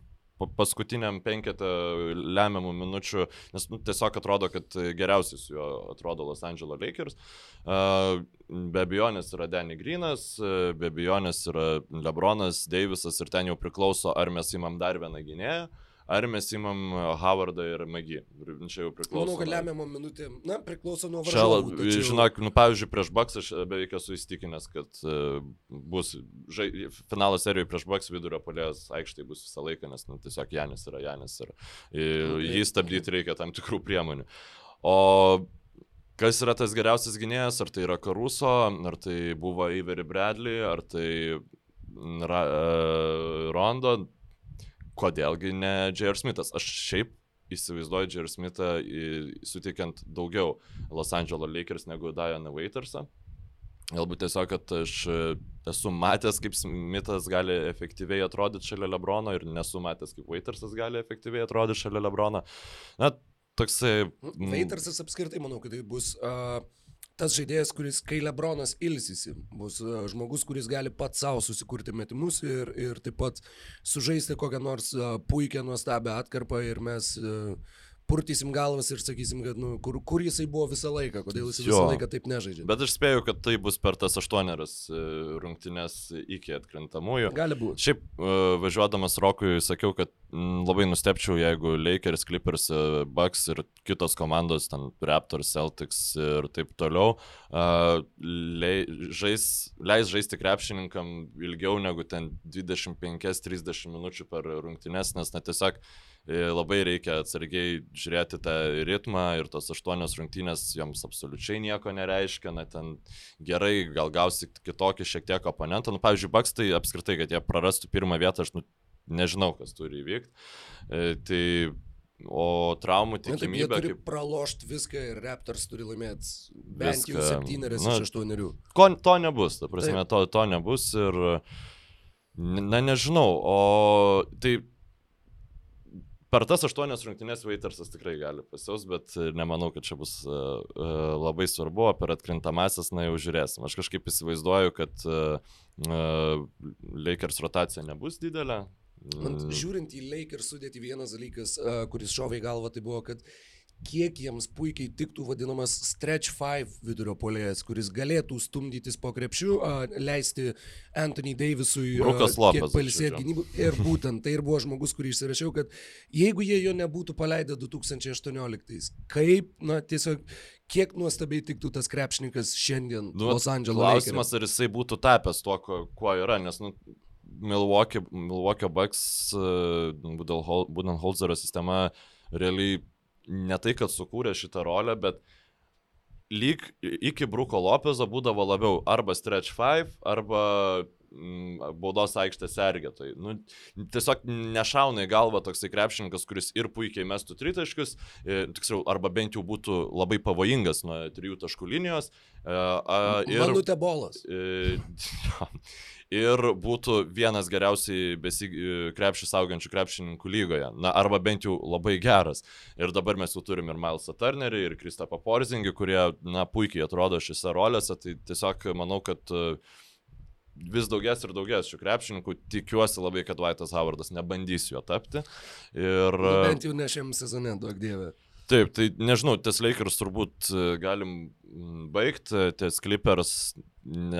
paskutiniam penketą lemiamų minučių, nes nu, tiesiog atrodo, kad geriausiai su juo atrodo Los Angeles Lakers. Be abejonės yra Danny Greenas, be abejonės yra Lebronas, Davisas ir ten jau priklauso, ar mes įmam dar vieną gynėją. Ar mes imam e, Howardą ir Magį. Čia jau priklauso. Manau, kad lemiamą minutę, na, priklauso nuo varžovų. Tačiau... Žinok, nu, pavyzdžiui, prieš Baks aš beveik esu įstikinęs, kad uh, bus žai, finalo serijoje prieš Baks vidurio polės aikštai bus visą laiką, nes nu, tiesiog Janis yra Janis ir, ir okay. jį stabdyti reikia tam tikrų priemonių. O kas yra tas geriausias gynėjas, ar tai yra Karuso, ar tai buvo Ivery Bradley, ar tai Ra, Rondo, kodėlgi ne J.R. Smithas. Aš šiaip įsivaizduoju J.R. Smithą sutikiant daugiau Los Angeles Lakers negu Diana Waitersą. Galbūt tiesiog, kad aš esu matęs, kaip Smithas gali efektyviai atrodyti šalia Lebrono ir nesu matęs, kaip Waitersas gali efektyviai atrodyti šalia Lebrono. Na, toksai... Waitersas apskritai, manau, kad tai bus... Uh tas žaidėjas, kuris, kai Lebronas ilsisi, bus e, žmogus, kuris gali pats savo susikurti metimus ir, ir taip pat sužaisti kokią nors e, puikią, nuostabią atkarpą ir mes uh, purtysim galvas ir sakysim, kad nu, kur, kur jisai buvo visą laiką, kodėl jis visą laiką taip nežaidžia. Bet aš spėju, kad tai bus per tas aštuoneras e, rungtynes iki atkrintamųjų. Gali būti. Šiaip e, važiuodamas Rokui sakiau, kad labai nustepčiau, jeigu Lakers, Clippers, e, Bucks ir kitos komandos, ten Raptors, Celtics ir taip toliau, žais, leis žaisti krepšininkam ilgiau negu ten 25-30 minučių per rungtynes, nes na tiesiog labai reikia atsargiai žiūrėti tą ritmą ir tos aštuonios rungtynės joms absoliučiai nieko nereiškia, na ten gerai, gal gausi kitokį šiek tiek oponentą, nu pavyzdžiui, Baks tai apskritai, kad jie prarastų pirmą vietą, aš nu, nežinau, kas turi įvykti. E, tai O traumų Na, taip, tikimybė, turi kaip... pralošti viską ir Raptors turi laimėti bent jau Viską. septynerias Na, iš aštuonerių. Ko, to nebus, ta prasme, Taip. to, to nebus ir, na nežinau, o tai per tas aštuonias rungtynės Vaitersas tikrai gali pasiaus, bet nemanau, kad čia bus uh, uh, labai svarbu, o per atkrintamasis, na jau žiūrėsim. Aš kažkaip įsivaizduoju, kad uh, uh, Lakers rotacija nebus didelė. Man Mm, žiūrint į Lakers sudėti vienas dalykas, uh, kuris šovė į galvą, tai buvo, kad kiek jiems puikiai tiktų vadinamas stretch 5 vidurio polėjas, kuris galėtų stumdytis po krepšių, leisti Anthony Davisui palisėti gynybų. Ir būtent tai ir buvo žmogus, kurį išsirašiau, kad jeigu jie jo nebūtų paleidę 2018, kaip, na, tiesiog, kiek nuostabiai tiktų tas krepšininkas šiandien Nu, Los Angeles. Klausimas, ar jisai būtų tapęs tuo, kuo, kuo yra, nes, nu, Milwaukee, Milwaukee Bucks, uh, Budenholzerio sistema realiai ne tai, kad sukūrė šitą rolę, bet lyg iki Bruko Lopezo būdavo labiau arba stretch 5, arba mm, baudos aikštės sergėtojai. Nu, tiesiog nešauna į galvą toksai krepšininkas, kuris ir puikiai mestų tritaškius, e, tiksliau, arba bent jau būtų labai pavojingas nuo trijų taškų linijos. E, a, ir, Manute bolas. E. <laughs> ir būtų vienas geriausiai besi, krepšį saugančių krepšininkų lygoje. Na, arba bent jau labai geras. Ir dabar mes jau turim ir Milesą Turnerį, ir Kristapą Porzingį, kurie, na, puikiai atrodo šiose rolėse. Tai tiesiog manau, kad e, vis daugės ir daugės šių krepšininkų. Tikiuosi labai, kad Vaitas Howardas nebandys jo tapti. Ir... Nu, bent jau ne šiam sezone, duok dievė. Taip, tai nežinau, ties Lakers turbūt e, galim baigti, ties Clippers,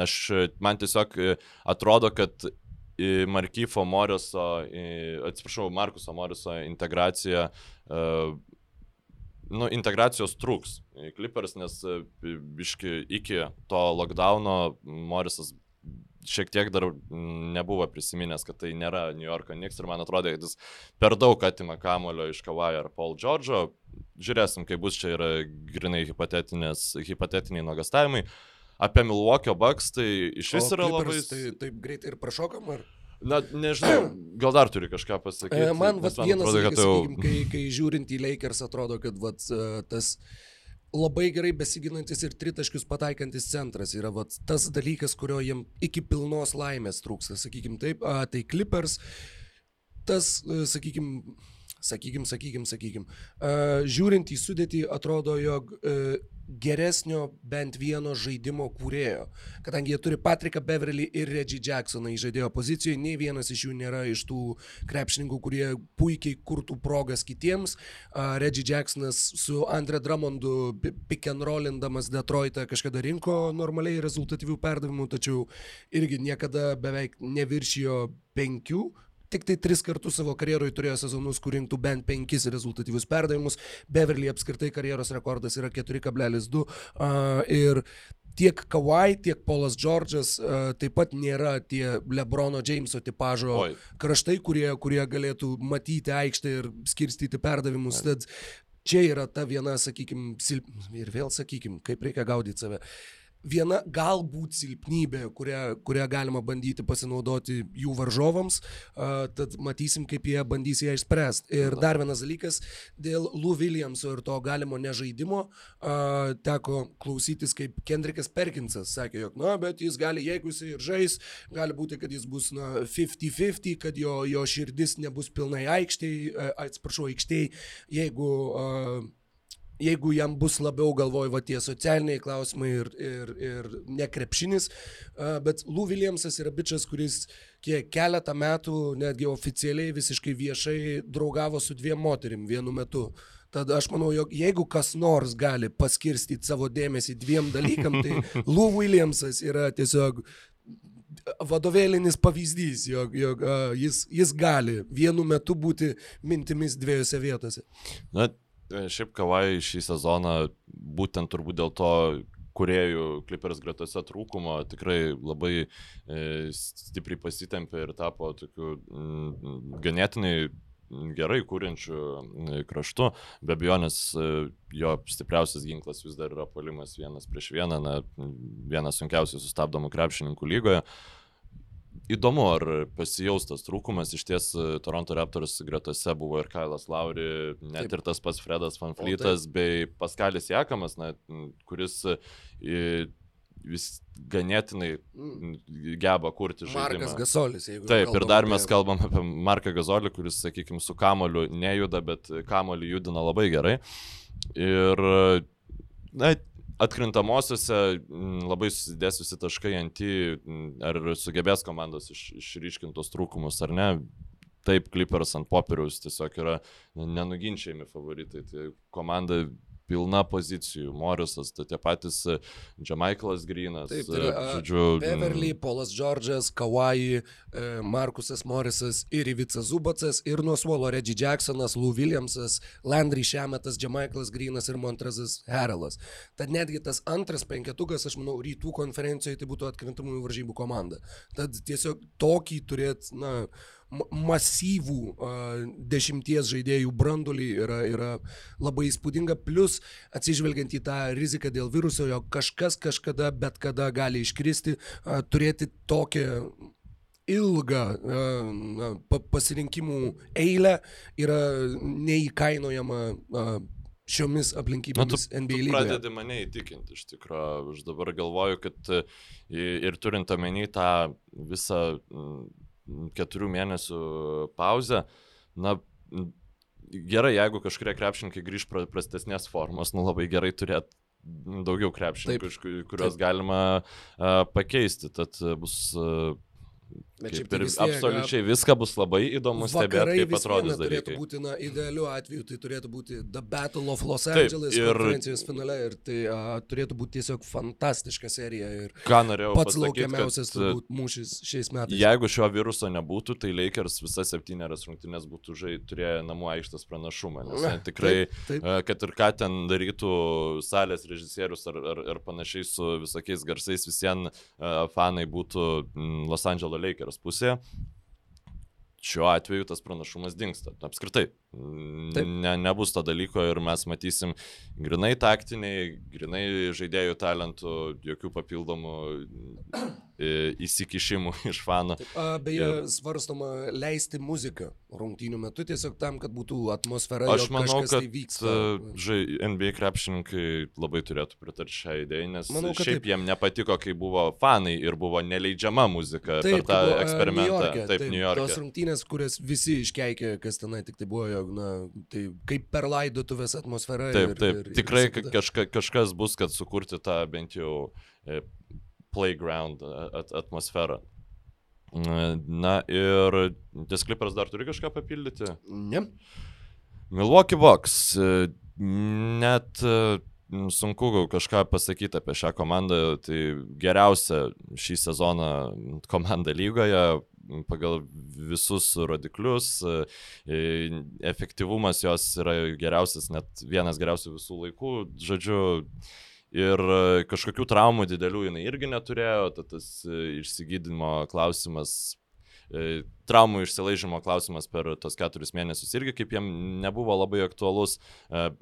aš, man tiesiog e, atrodo, kad į Markyfo Moriso, į- atsiprašau, Markuso Moriso integracija, e, nu, integracijos trūks Clippers, nes e, biški iki to lockdowno Morisas šiek tiek dar nebuvo prisiminęs, kad tai nėra New Yorko Knicks ir man atrodo, kad jis per daug atima kamulio iš Kavajo ar Paul George'o. Žiūrėsim, kaip bus čia yra grinai hipotetiniai nuogastavimai. Apie Milwaukee Bucks tai iš vis yra labai... Tai taip greitai ir prašokam, ar? Na, nežinau, gal dar turi kažką pasakyti. E, Man vat, vienas atrodo, dalykas, jau... sakykim, kai, kai žiūrint į Lakers, atrodo, kad vat, e, tas labai gerai besiginantis ir tritaškius pataikantis centras yra vat, tas dalykas, kurio jiem iki pilnos laimės trūksta, sakykim taip. A, tai Clippers, tas, e, sakykim, sakykim, sakykim, sakykim. Uh, žiūrint į sudėtį, atrodo, jog uh, geresnio bent vieno žaidimo kūrėjo. Kadangi jie turi Patriką Beverly ir Reggie Jacksoną į žaidėjo pozicijoje, nei vienas iš jų nėra iš tų krepšininkų, kurie puikiai kurtų progas kitiems. Uh, Reggie Jacksonas su Andre Drummondu pi- pick and rollindamas Detroitą kažkada rinko normaliai rezultatyvių perdavimų, tačiau irgi niekada beveik neviršijo penkių tik tai tris kartus savo karjeroje turėjo sezonus, kur rinktų bent penkis rezultatyvius perdavimus. Beverly apskritai karjeros rekordas yra 4,2. Uh, ir tiek Kawhi, tiek Paulas Džordžas uh, taip pat nėra tie Lebrono Jameso tipažo Oi. kraštai, kurie, kurie galėtų matyti aikštę ir skirstyti perdavimus. Tad čia yra ta viena, sakykime, silp... ir vėl sakykime, kaip reikia gaudyti save. Viena galbūt silpnybė, kurią, kurią galima bandyti pasinaudoti jų varžovams, uh, tad matysim, kaip jie bandys ją išspręsti. Ir dar vienas dalykas, dėl Lou Williamso ir to galimo nežaidimo, uh, teko klausytis, kaip Kendrikas Perkinsas sakė, jog, na, bet jis gali, jeigu jis ir žais, gali būti, kad jis bus, na, 50-50, kad jo, jo širdis nebus pilnai aikštėje, uh, atsiprašau, aikštėje, jeigu uh, jeigu jam bus labiau galvoj va tie socialiniai klausimai ir, ir, ir nekrepšinis, bet Lou Williamsas yra bičias, kuris kiek keletą metų netgi oficialiai visiškai viešai draugavo su dviem moterim vienu metu. Tad aš manau, jog jeigu kas nors gali paskirstyti savo dėmesį dviem dalykam, tai <laughs> Lou Williamsas yra tiesiog vadovėlinis pavyzdys, jog, jog uh, jis, jis gali vienu metu būti mintimis dviejose vietose. Na, šiaip Kavai šį sezoną būtent turbūt dėl to kuriejų Clippers gretose trūkumo tikrai labai e, stipriai pasitempė ir tapo tokiu mm, ganėtinai gerai kūrenčių mm, kraštu. Be abejonės e, jo stipriausias ginklas vis dar yra palimas vienas prieš vieną, na, vienas sunkiausiai sustabdomų krepšininkų lygoje. Įdomu, ar pasijaustas trūkumas, iš ties e, Toronto Raptors gretose buvo ir Kailas Lauri, net taip. ir tas pats Fredas Van Fleetas, bei Paskalis Jakamas, na, kuris vis ganėtinai mm. geba kurti žaidimą. Markas Gazolis, jeigu. Taip, ir dar mes kalbam apie Marką Gazolį, kuris, sakykime, su kamoliu nejuda, bet kamoliu judina labai gerai. Ir, na, atkrintamosiose labai susidės visi taškai ant į, ar sugebės komandos iš, išryškintos trūkumus ar ne. Taip, Clippers ant popieriaus tiesiog yra nenuginčiami favoritai. Tai komanda pilna pozicijų. Morisas, tai tie patys Džamaiklas Grinas. Taip, tai yra, žodžiu. Beverly, Polas Džordžas, Kawai, e, Markusas Morisas ir Ivica Zubacas ir nuo suolo Reggie Jacksonas, Lou Williamsas, Landry Šemetas, Džamaiklas Grinas ir Montrazas Herelas. Tad netgi tas antras penketukas, aš manau, rytų konferencijoje tai būtų atkrintamųjų varžybų komanda. Tad tiesiog tokį turėt, na, masyvų dešimties žaidėjų brandolį yra, yra labai įspūdinga, plus atsižvelgiant į tą riziką dėl viruso, jo kažkas kažkada, bet kada gali iškristi, turėti tokią ilgą na, pasirinkimų eilę yra neįkainojama šiomis aplinkybėmis Na, tu, NBA lygoje. Pradedi mane įtikinti iš tikrųjų. Aš dabar galvoju, kad ir turint omeny tą visą keturių mėnesių pauzę, na, gerai, jeigu kažkurie krepšininkai grįž prastesnės formos, nu labai gerai turėti daugiau krepšininkų, kuriuos Taip. galima uh, pakeisti. Tad bus uh, Bet kaip ir vis absoliučiai viską bus labai įdomu stebėti, kaip atrodys dalykai. turėtų būti, na, idealiu atveju, tai turėtų būti The Battle of Los Angeles Taip, ir, konferencijos finale ir tai a, turėtų būti tiesiog fantastiška serija ir pats laukiamiausias turbūt mūšis šiais metais. Jeigu šio viruso nebūtų, tai Lakers visas septynerias rungtynės būtų žai turėję namų aikštės pranašumą, nes ne, tikrai, taip, taip. A, kad ir ką ten darytų salės režisierius ar, ar, ar panašiai su visokiais garsais, visiems fanai būtų Los Angeles Lakers Lakers pusėje, šiuo atveju tas pranašumas dinksta. Apskritai, ne, nebus to dalyko ir mes matysim grinai taktiniai, grinai žaidėjų talentų, jokių papildomų įsikišimų <laughs> iš fanų. Taip, beje, ir... svarstoma leisti muziką rungtynių metu tiesiog tam, kad būtų atmosfera. Aš manau, kad tai vyksta. žai, NBA krepšininkai labai turėtų pritarti šią idėją, nes manau, šiaip taip. jiem nepatiko, kai buvo fanai ir buvo neleidžiama muzika taip, per tą buvo, eksperimentą. New York'e, taip, New York'e. Tos rungtynės, kurias visi iškeikė, kas tenai tik tai buvo, jog, na, tai kaip per laidotuvės atmosfera. Taip, ir, taip, ir, tikrai ir kažka, kažkas bus, kad sukurti tą bent jau e, playground at atmosferą. Na ir Des Clippers dar turi kažką papildyti? Ne. Milwaukee Bucks. Net sunku kažką pasakyti apie šią komandą. Tai geriausia šį sezoną komanda lygoje pagal visus rodiklius. Efektyvumas jos yra geriausias, net vienas geriausių visų laikų. Žodžiu, Ir e, kažkokių traumų didelių jinai irgi neturėjo, tad tas e, išsigydimo klausimas, e, traumų išsilaižymo klausimas per tos keturis mėnesius irgi kaip jiem nebuvo labai aktualus.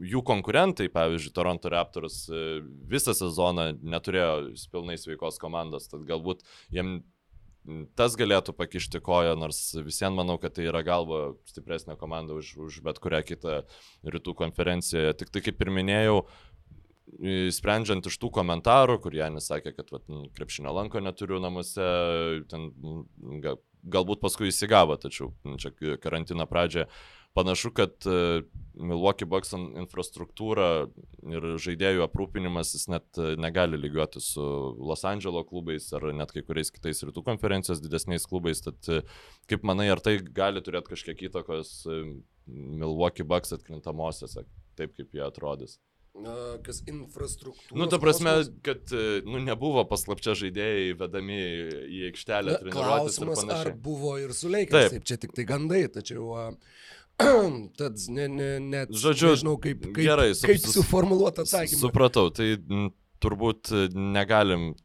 Jų konkurentai, pavyzdžiui, Toronto Raptors visą sezoną neturėjo pilnai sveikos komandos, tad galbūt jiem tas galėtų pakišti koją, nors visiems manau, kad tai yra galva stipresnė komanda už, už bet kurią kitą rytų konferencijoje. Tik tai kaip ir minėjau, sprendžiant iš tų komentarų, kur Janis sakė, kad vat, krepšinio lanko neturiu namuose, ten, ga, galbūt paskui įsigavo, tačiau čia karantino pradžioje panašu, kad e, Milwaukee Bucks infrastruktūra ir žaidėjų aprūpinimas jis net e, negali lygiuoti su Los Andželo klubais ar net kai kuriais kitais rytų konferencijos didesniais klubais. Tad e, kaip manai, ar tai gali turėti kažkiek įtakos Milwaukee Bucks atkrintamosiose, taip kaip jie atrodys? Kas infrastruktūra. Nu, ta prasme, kad e, nu, nebuvo paslapčia žaidėjai vedami į aikštelę. Klausimas, ar buvo ir sulaikytas. Taip. taip, čia tik tai gandai, tačiau... <clears throat> Tad ne, ne, net Žodžiu, nežinau, kaip, kaip, gerai, su, kaip suformuoluoti atsakymą. Supratau, tai m, turbūt e, negalim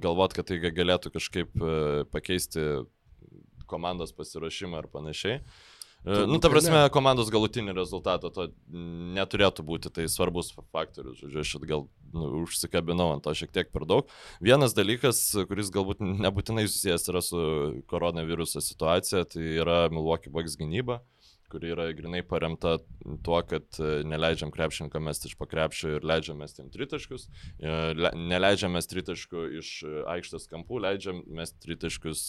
galvoti, kad tai galėtų kažkaip e, pakeisti komandos pasirašymą ar panašiai. Uh, nu, ta prasme, komandos galutinį rezultatą to neturėtų būti tai svarbus faktorius. Žodžiu, aš gal nu, užsikabinau ant to šiek tiek per daug. Vienas dalykas, kuris galbūt nebūtinai susijęs yra su koronaviruso situacija, tai yra Milwaukee Bucks gynyba kuri yra grinai paremta tuo, kad e, neleidžiam krepšininkam mesti iš pakrepšio ir leidžiam mesti tritaškius, e, neleidžiam mesti tritaškių iš e, aikštės kampų, leidžiam mesti tritaškius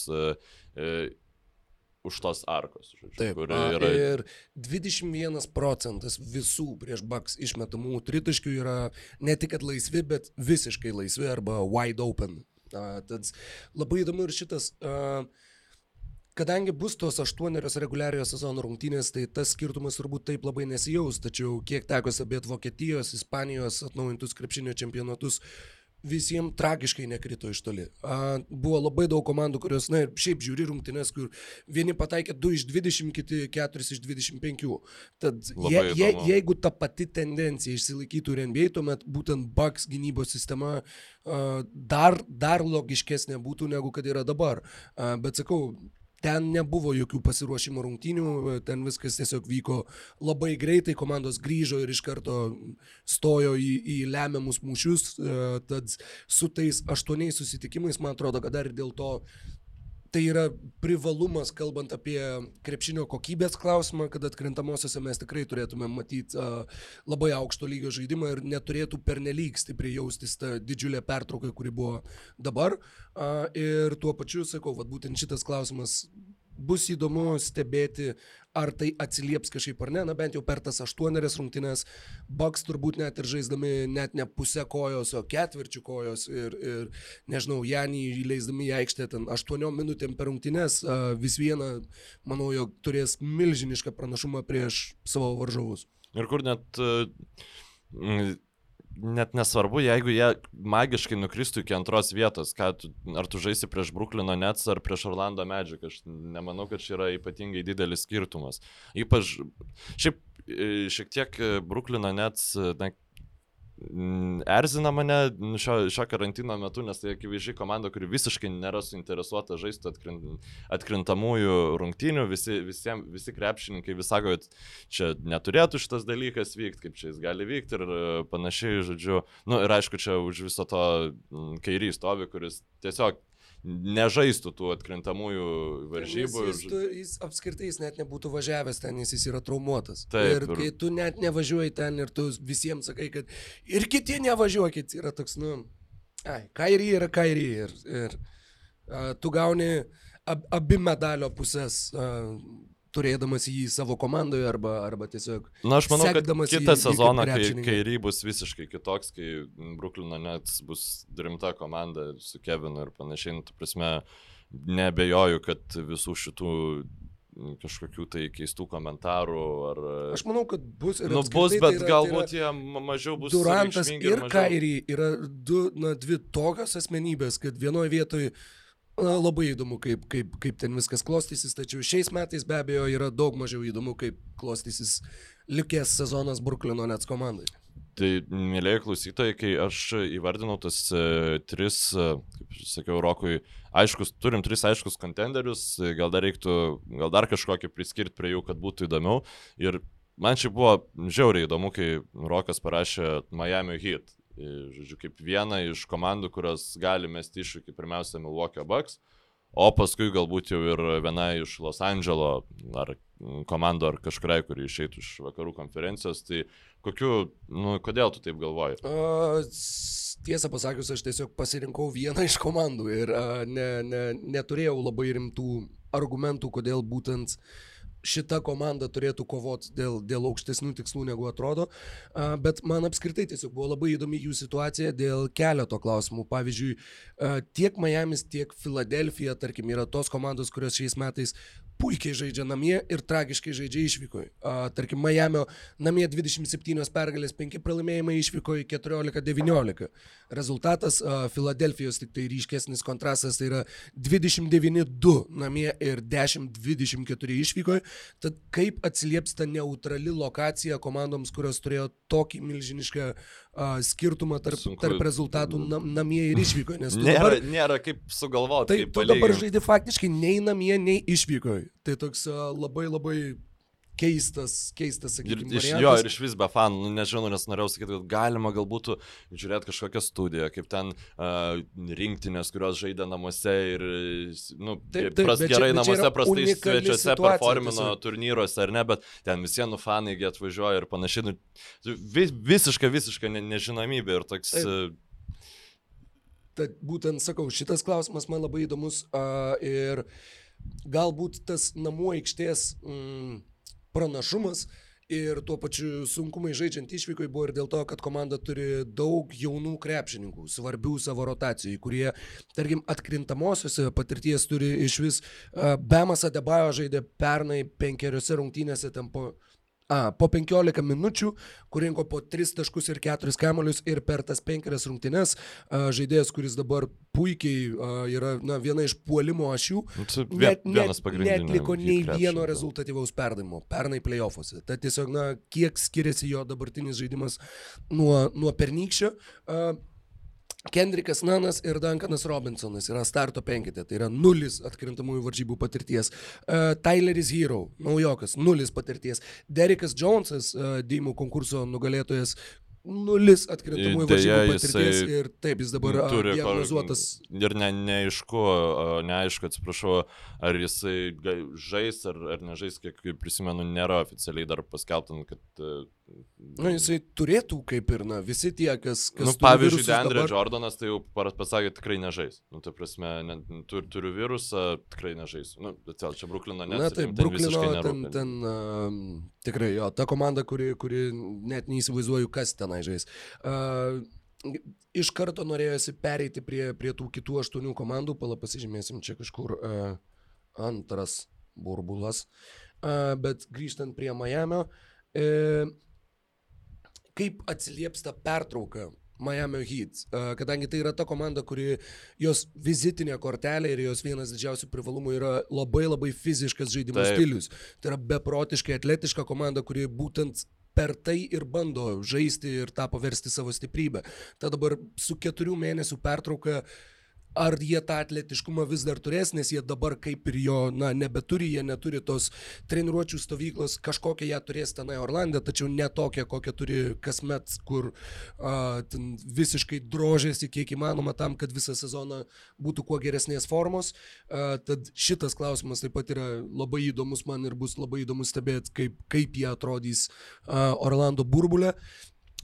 už tos arkos. Žodžiu, Taip, yra... ir 21 procentas visų prieš Bucks išmetamų tritaškių yra ne tik laisvi, bet visiškai laisvi arba wide open. Uh, tad labai įdomu ir šitas uh, kadangi bus tos aštuonerios reguliariojo sezono rungtynės, tai tas skirtumas turbūt taip labai nesijaus, tačiau kiek teko stebėti Vokietijos, Ispanijos atnaujintus krepšinio čempionatus, visiems tragiškai nekrito iš toli. A, buvo labai daug komandų, kurios, na ir šiaip žiūri rungtynės, kur vieni pataikė 2 iš 20, kiti 4 iš 25. Tad je, je, jeigu ta pati tendencija išsilaikytų ir NBA, tuomet būtent Bucks gynybos sistema a, dar, dar logiškesnė būtų negu kad yra dabar. A, bet sakau, Ten nebuvo jokių pasiruošimo rungtynių, ten viskas tiesiog vyko labai greitai, komandos grįžo ir iš karto stojo į, į lemiamus mūšius. E, tad su tais aštuoniais susitikimais, man atrodo, kad dar ir dėl to tai yra privalumas, kalbant apie krepšinio kokybės klausimą, kad atkrintamosiose mes tikrai turėtume matyti uh, labai aukšto lygio žaidimą ir neturėtų pernelyg stipriai jaustis ta didžiulė pertrauka, kuri buvo dabar. Uh, ir tuo pačiu, sakau, vad būtent šitas klausimas bus įdomu stebėti, ar tai atsilieps kažkaip ar ne, na bent jau per tas aštuonerias rungtynes, Bucks turbūt net ir žaisdami net ne pusę kojos, o ketvirčių kojos ir, ir nežinau, Janį įleisdami į aikštę ten aštuoniom minutėm per rungtynes, vis viena, manau, jog turės milžinišką pranašumą prieš savo varžovus. Ir kur net net nesvarbu, jeigu jie magiškai nukristų iki antros vietos, tu, ar tu žaisi prieš Bruklino Nets ar prieš Orlando Magic, aš nemanau, kad čia yra ypatingai didelis skirtumas. Ypač, šiaip šiek tiek Bruklino Nets, na, Mm, erzina mane šio, šio karantino metu, nes tai akivaizdžiai komanda, kuri visiškai nėra suinteresuota žaisti atkrint, atkrintamųjų rungtynių, visi, visiem, visi krepšininkai vis sako, kad čia neturėtų šitas dalykas vykti, kaip čia jis gali vykti ir e, panašiai, žodžiu. Na nu, ir aišku, čia už viso to kairys stovi, kuris tiesiog nežaistų tų atkrintamųjų varžybų. Jis, tu, jis apskritai jis net nebūtų važiavęs ten, nes jis yra traumuotas. Taip, ir kai tu net nevažiuoji ten ir tu visiems sakai, kad ir kiti nevažiuokit, yra toks, nu, ai, kairį yra kairį ir, ir a, tu gauni ab, abi medalio pusės. A, turėdamas jį savo komandoje arba, arba tiesiog... Na, aš manau, kad kitą sezoną, kai, kai Ry bus visiškai kitoks, kai Bruklino Nets bus rimta komanda su Kevinu ir panašiai, nu, tu prasme, nebejoju, kad visų šitų kažkokių tai keistų komentarų ar... Aš manau, kad bus ir... Nu, bus, bet tai yra, galbūt tai jie mažiau bus... Durantas ir, ir mažiau... Kairį yra du, na, dvi tokios asmenybės, kad vienoje vietoje Labai įdomu, kaip, kaip, kaip ten viskas klostysis, tačiau šiais metais be abejo yra daug mažiau įdomu, kaip klostysis likęs sezonas Bruklino Nets komandai. Tai, mėlyje klausytojai, kai aš įvardinau tas e, tris, e, kaip sakiau, Rokui, aiškus, turim tris aiškus kontenderius, gal dar reiktų, gal dar kažkokį priskirti prie jų, kad būtų įdomiau. Ir man čia buvo žiauriai įdomu, kai Rokas parašė Miami Heat žodžiu, kaip viena iš komandų, kurios gali mesti iššūkį pirmiausia Milwaukee Bucks, o paskui galbūt jau ir viena iš Los Andželo ar komandų ar kažkuriai, kuri išeitų iš vakarų konferencijos. Tai kokiu, nu, kodėl tu taip galvoji? Uh, tiesą pasakius, aš tiesiog pasirinkau vieną iš komandų ir uh, ne, ne, neturėjau labai rimtų argumentų, kodėl būtent uh, šita komanda turėtų kovoti dėl, dėl aukštesnių tikslų negu atrodo, bet man apskritai tiesiog buvo labai įdomi jų situacija dėl keleto klausimų. Pavyzdžiui, tiek Miamis, tiek Filadelfija, tarkim, yra tos komandos, kurios šiais metais puikiai žaidžia namie ir tragiškai žaidžia išvykoje. Tarkim, Miamio namie 27 pergalės, 5 pralaimėjimai išvykoje 14-19. Rezultatas Filadelfijos tik tai ryškesnis kontrastas tai yra 29-2 namie ir 10-24 išvykoje. Tad kaip atsilieps ta neutrali lokacija komandoms, kurios turėjo tokį milžinišką uh, skirtumą tarp, Sunku. tarp rezultatų nam, namie ir išvykoje? <laughs> Nėra, dabar, nėra kaip sugalvoti. Taip, tu dabar žaidži faktiškai nei namie, nei išvykoje. Tai toks uh, labai labai keistas, keistas, sakykime, iš, variantas. jo, ir iš vis be fanų, nu, nežinau, nes norėjau sakyti, kad galima galbūt žiūrėti kažkokią studiją, kaip ten uh, rinktinės, kurios žaidė namuose ir, nu, Taip, taip, pras, gerai čia namuose, prastai svečiuose performino turnyruose ar ne, bet ten visi nu fanai atvažiuoja ir panašiai, nu, vis, visiška, visiška ne, nežinomybė ir toks... Taip. uh, Tad būtent sakau, šitas klausimas man labai įdomus a, ir galbūt tas namų aikštės mm, pranašumas ir tuo pačiu sunkumai žaidžiant išvykai buvo ir dėl to, kad komanda turi daug jaunų krepšininkų, svarbių savo rotacijai, kurie, tarkim, atkrintamosiose patirties turi iš vis. Bemas Adebajo žaidė pernai penkeriose rungtynėse ten po A, po 15 minučių, kur rinko po 3 taškus ir 4 kamolius ir per tas 5 rungtynes a, žaidėjas, kuris dabar puikiai a, yra na, viena iš puolimo ašių, nu, net, net, netliko nei vieno rezultatyvaus perdavimo pernai playoffuose. Tai tiesiog, na, kiek skiriasi jo dabartinis žaidimas nuo, nuo pernykščio. Uh, Kendrikas Nanas ir Duncanas Robinsonas yra starto penkite, tai yra nulis atkrintamųjų varžybų patirties. Uh, Tyleris Hero, naujokas, nulis patirties. Derekas Jonesas, uh, Dymų konkurso nugalėtojas, nulis atkrintamųjų varžybų patirties ir taip jis dabar turi diagnozuotas. Ir ne, neaišku, neaišku, atsiprašau, ar jisai žais ar, ar nežais, kiek prisimenu, nėra oficialiai dar paskelbtant, kad... Na, Nu, jisai turėtų kaip ir, na, visi tie, kas... kas Nu, pavyzdžiui, Deandre dabar-. Jordanas tai jau pasakė, tikrai nežais. Nu, tai prasme, ne, tur, turiu virusą, tikrai nežaisiu. Nu, bet čia Bruklino net. Na taip, Bruklino ten, ten uh, tikrai jo, ta komanda, kuri, kuri net neįsivaizduoju, kas tenai žais. Uh, iš karto norėjosi pereiti prie, prie tų kitų aštuonių komandų, pala pasižymėsim čia kažkur uh, antras burbulas. Uh, bet grįžtant prie Miamio, uh, kaip atsilieps ta pertrauka Miami Heat, Uh, kadangi tai yra ta komanda, kuri jos vizitinė kortelė ir jos vienas didžiausių privalumų yra labai labai fiziškas žaidimo Taip. stilius. Tai yra beprotiškai atletiška komanda, kuri būtent per tai ir bando žaisti ir tą paversti savo stiprybę. Tad dabar su keturių mėnesių pertrauka Ar jie tą atletiškumą vis dar turės, nes jie dabar kaip ir jo, na, nebeturi, jie neturi tos treniruočių stovyklos, kažkokią ją turės tenai Orlandė, tačiau ne tokią, kokią turi kasmet, kur a, visiškai drožėsi kiek įmanoma tam, kad visą sezoną būtų kuo geresnės formos. A, tad šitas klausimas taip pat yra labai įdomus man ir bus labai įdomu stebėti, kaip, kaip jie atrodys a, Orlando burbulė.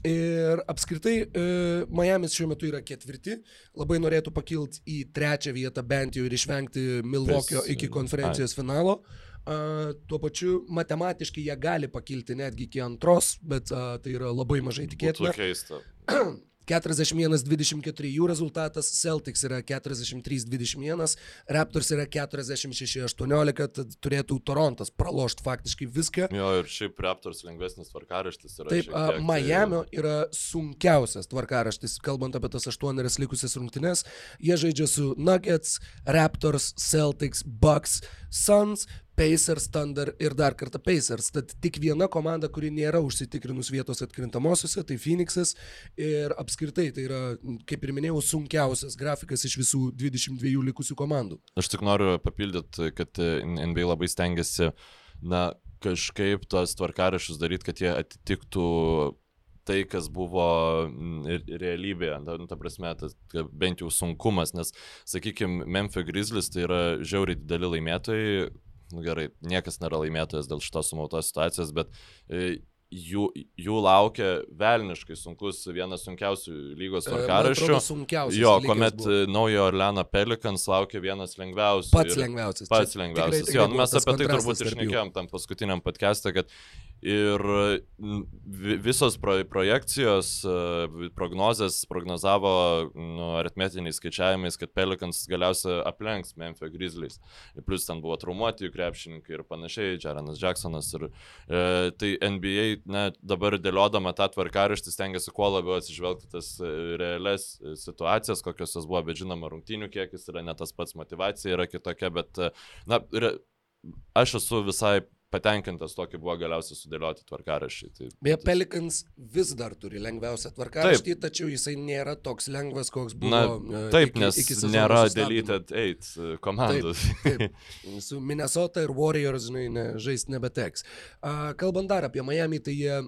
Ir apskritai, e, Miamis šiuo metu yra ketvirti, labai norėtų pakilti į trečią vietą bent jau ir išvengti Milvokio iki konferencijos finalo. Tuo pačiu matematiškai jie gali pakilti netgi iki antros, bet tai yra labai mažai tikėtina. Būtų keista. <clears throat> 41-24 jų rezultatas, Celtics yra 43-21, Raptors yra 46-18, tad turėtų Torontas pralošti faktiškai viską. Jo, ir šiaip Raptors lengvesnis tvarkaraštis yra. Taip, tiek, tai- Miamio yra sunkiausias tvarkaraštis, kalbant apie tas aštuonerias likusias rungtynes. Jie žaidžia su Nuggets, Raptors, Celtics, Bucks, Suns, Pacers, Thunder ir dar kartą Pacers. Tad tik viena komanda, kuri nėra užsitikrinus vietos atkrintamosiose, tai Phoenixas. Ir apskritai tai yra, kaip ir minėjau, sunkiausias grafikas iš visų 22 likusių komandų. Aš tik noriu papildyti, kad NBA labai stengiasi, na, kažkaip tos tvarkarašius daryti, kad jie atitiktų tai, kas buvo realybėje, ta, nu, ta prasme, tas bent jau sunkumas, nes, sakykime, Memphis Grizzlies tai yra žiauriai dideli laimėtojai, nu, gerai, niekas nėra laimėtojas dėl šitos sumautos situacijos, bet e, jų, jų laukia velniškai sunkus, vienas sunkiausių lygos E, tvarkaraščių. Jo, kuomet buvo. naujo Orleano Pelikans laukia vienas lengviausių. Pats ir- lengviausias. Pats lengviausias. tikrai- tikrai Jo, nu, mes apie tai turbūt išnekėjom tam paskutiniam podcast'e, kad ir vi- visos pro, projekcijos, e, prognozės prognozavo nu, aritmetiniais skaičiavimais, kad Pelikans galiausiai aplenks Memphis Grizzlies. Ir plus ten buvo traumuoti jų krepšininkai ir panašiai, Jarenas Jacksonas. Ir, e, tai NBA na, dabar dėliodama tą tvarkaraštį stengiasi kuo labiau atsižvelgti tas e, realias e, situacijas, kokios jos buvo, bet žinoma, rungtynių kiekis yra ne tas pats, motivacija yra kitokia, bet, na, re, aš esu visai patenkintas tokį buvo galiausiai sudėlioti tvarkaraščiai. Tai, Beje, Pelikans vis dar turi lengviausią tvarkaraštį, tačiau jisai nėra toks lengvas, koks buvo. Na, e, taip, iki, nes iki nėra deleted 8 komandos. Taip, taip. Su Minnesota ir Warriors, žinai, ne, žaisti nebeteks. Kalbant dar apie Miami, tai jie,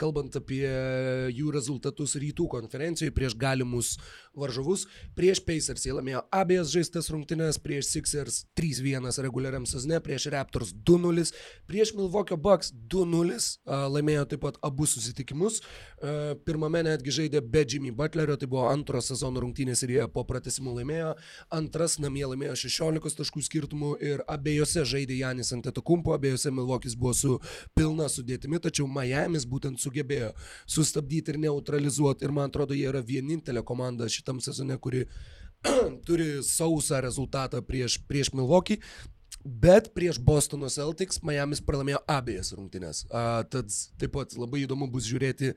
kalbant apie jų rezultatus rytų konferencijoje prieš galimus varžovus, prieš Pacers jie laimėjo abiejas žaistas rungtynės, prieš Sixers 3-1 reguliariam sezone, prieš Raptors 2-0, prieš Milwaukee Bucks 2-0, a, laimėjo taip pat abu susitikimus. Pirmame netgi žaidė be Jimmy Butlerio, tai buvo antro sezono rungtynės ir jie po pratesimų laimėjo. Antras namie laimėjo 16 taškų skirtumų ir abiejose žaidė Janis Antetokumpo, abiejose Milvokis buvo su pilna sudėtimi, tačiau Miami's būtent sugebėjo sustabdyti ir neutralizuoti. Ir man atrodo, jie yra vienintelė komanda šitam sezone, kuri <clears throat> turi sausą rezultatą prieš, prieš Milvokį. Bet prieš Bostono Celtics Miami's pralaimėjo abiejas rungtynės. A, tad taip pat labai įdomu bus žiūrėti,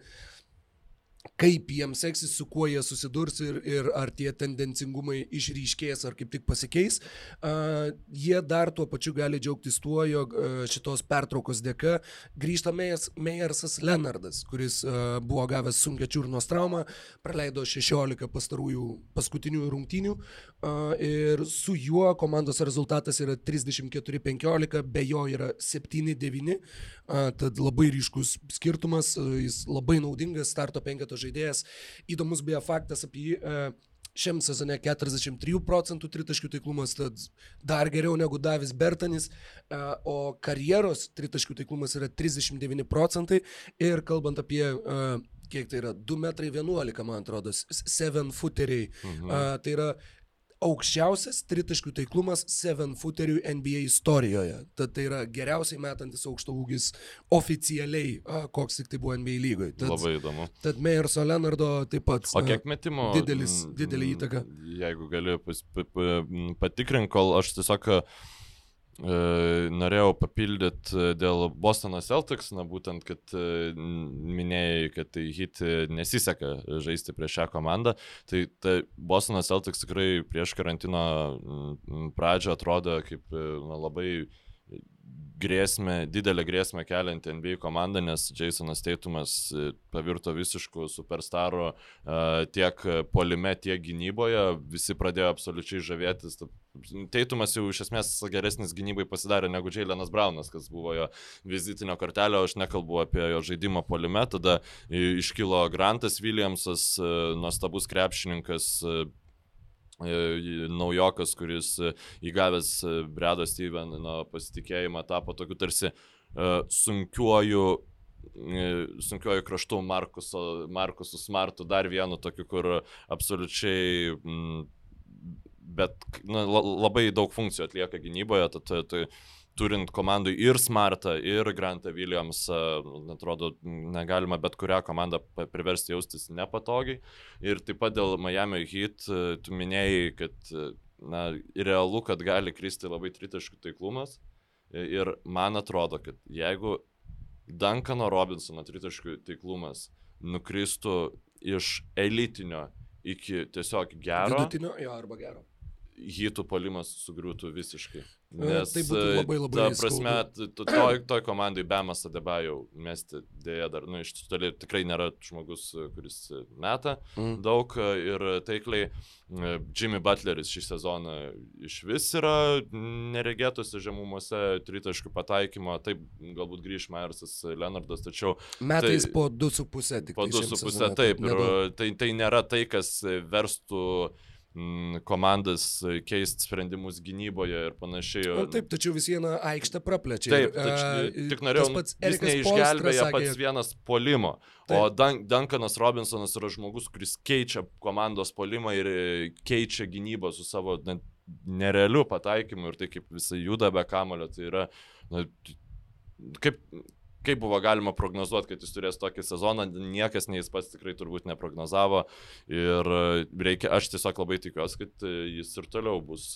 kaip jiems seksis, su kuo jie susidurs ir, ir ar tie tendencingumai išryškės ar kaip tik pasikeis. Uh, jie dar tuo pačiu gali džiaugtis tuo, jog uh, šitos pertraukos dėka grįžta Meyers, Meyersas Leonardas, kuris uh, buvo gavęs sunkia čiurnos traumą, praleido 16 pastarųjų paskutinių rungtynių uh, ir su juo komandos rezultatas yra 34-15, be jo yra 7-9, uh, tad labai ryškus skirtumas, uh, jis labai naudingas starto penketo žaidėjas. Įdomus beje faktas apie jį. Uh, Šiam sezone 43 procentų tritaškių taiklumas, tad dar geriau negu Davis Bertanis, uh, o karjeros tritaškių taiklumas yra 39 procentai. Ir kalbant apie uh, kiek tai yra, 2 metrai 11, man atrodo, 7 footeriai. Mhm. Uh, tai yra aukščiausias tritaškių taiklumas 7 footerių NBA istorijoje. Tad tai yra geriausiai metantis aukšto ūgis oficialiai, koks tik tai buvo NBA lygoje. Tad, Labai įdomu. tad Meyerso Leonardo taip pat. O kiek metimų? Didelis, didelį įtaką. Jeigu gali pas, pa, pa, patikrink, kol aš tiesiog norėjau papildyti dėl Bostono Celtics, na būtent, kad e, minėjai, kad tai hit nesiseka žaisti prieš šią komandą, tai, tai Bostono Celtics tikrai prieš karantino pradžią atrodo kaip e, na, labai grėsmę, didelę grėsmę kelianti NBA komanda, nes Jasonas Teitumas e, pavirto visiškų superstarų tiek polime, tiek gynyboje, visi pradėjo absoliučiai žavėtis. Teitumas jau iš esmės geresnis gynybai pasidarė negu Jailenas Braunas, kas buvo jo vizitinio kortelio, aš nekalbu apie jo žaidimą polime, tada iškilo Grantas Williamsas, e, nuostabus krepšininkas, e, naujokas, kuris įgavęs Bredo Steveno pasitikėjimą tapo tokiu tarsi sunkiuoju sunkiuoju kraštu Markuso, Markusu Smartu, dar vienu tokiu, kur absoliučiai, bet na, labai daug funkcijų atlieka gynyboje, tad tai turint komandai ir Smartą, ir Grantą Williamsą, atrodo, negalima bet kurią komandą priversti jaustis nepatogiai. Ir taip pat dėl Miami Heat, tu minėjai, kad na, realu, kad gali kristi labai tritaškų taiklumas. Ir man atrodo, kad jeigu Duncano Robinsono tritaškų taiklumas nukristų iš elitinio iki tiesiog gero. Vidutinio, jo, arba gero. Hitų polimas sugriūtų visiškai. Nes tai būtų labai labai Ta prasme, toj, toj komandai Bemas Adebajau mesti dėja dar, nu, iš toli tikrai nėra žmogus, kuris meta mm. daug ir taikliai. Jimmy Butleris šį sezoną iš vis yra neregėtose žemumose tritaškių pataikymo, taip galbūt grįž Mersas Leonardas, tačiau... Metais tai, po 2,5 tik. Po 2,5 taip, ir tai, tai nėra tai, kas verstų komandas keisti sprendimus gynyboje ir panašiai. Na, taip, tačiau vis vieną aikštę praplečia. Taip, tač, uh, tik norėjau, pats jis neišgelbėja sakė, pats vienas polimo, taip. o Dan Duncanas Robinsonas yra žmogus, kuris keičia komandos polimą ir keičia gynybą su savo na, nerealiu pataikymu ir tai kaip visai juda be kamulio, tai yra, na, kaip kaip buvo galima prognozuoti, kad jis turės tokį sezoną, niekas nei jis pats tikrai turbūt neprognozavo. Ir reikia, aš tiesiog labai tikiuosi, kad jis ir toliau bus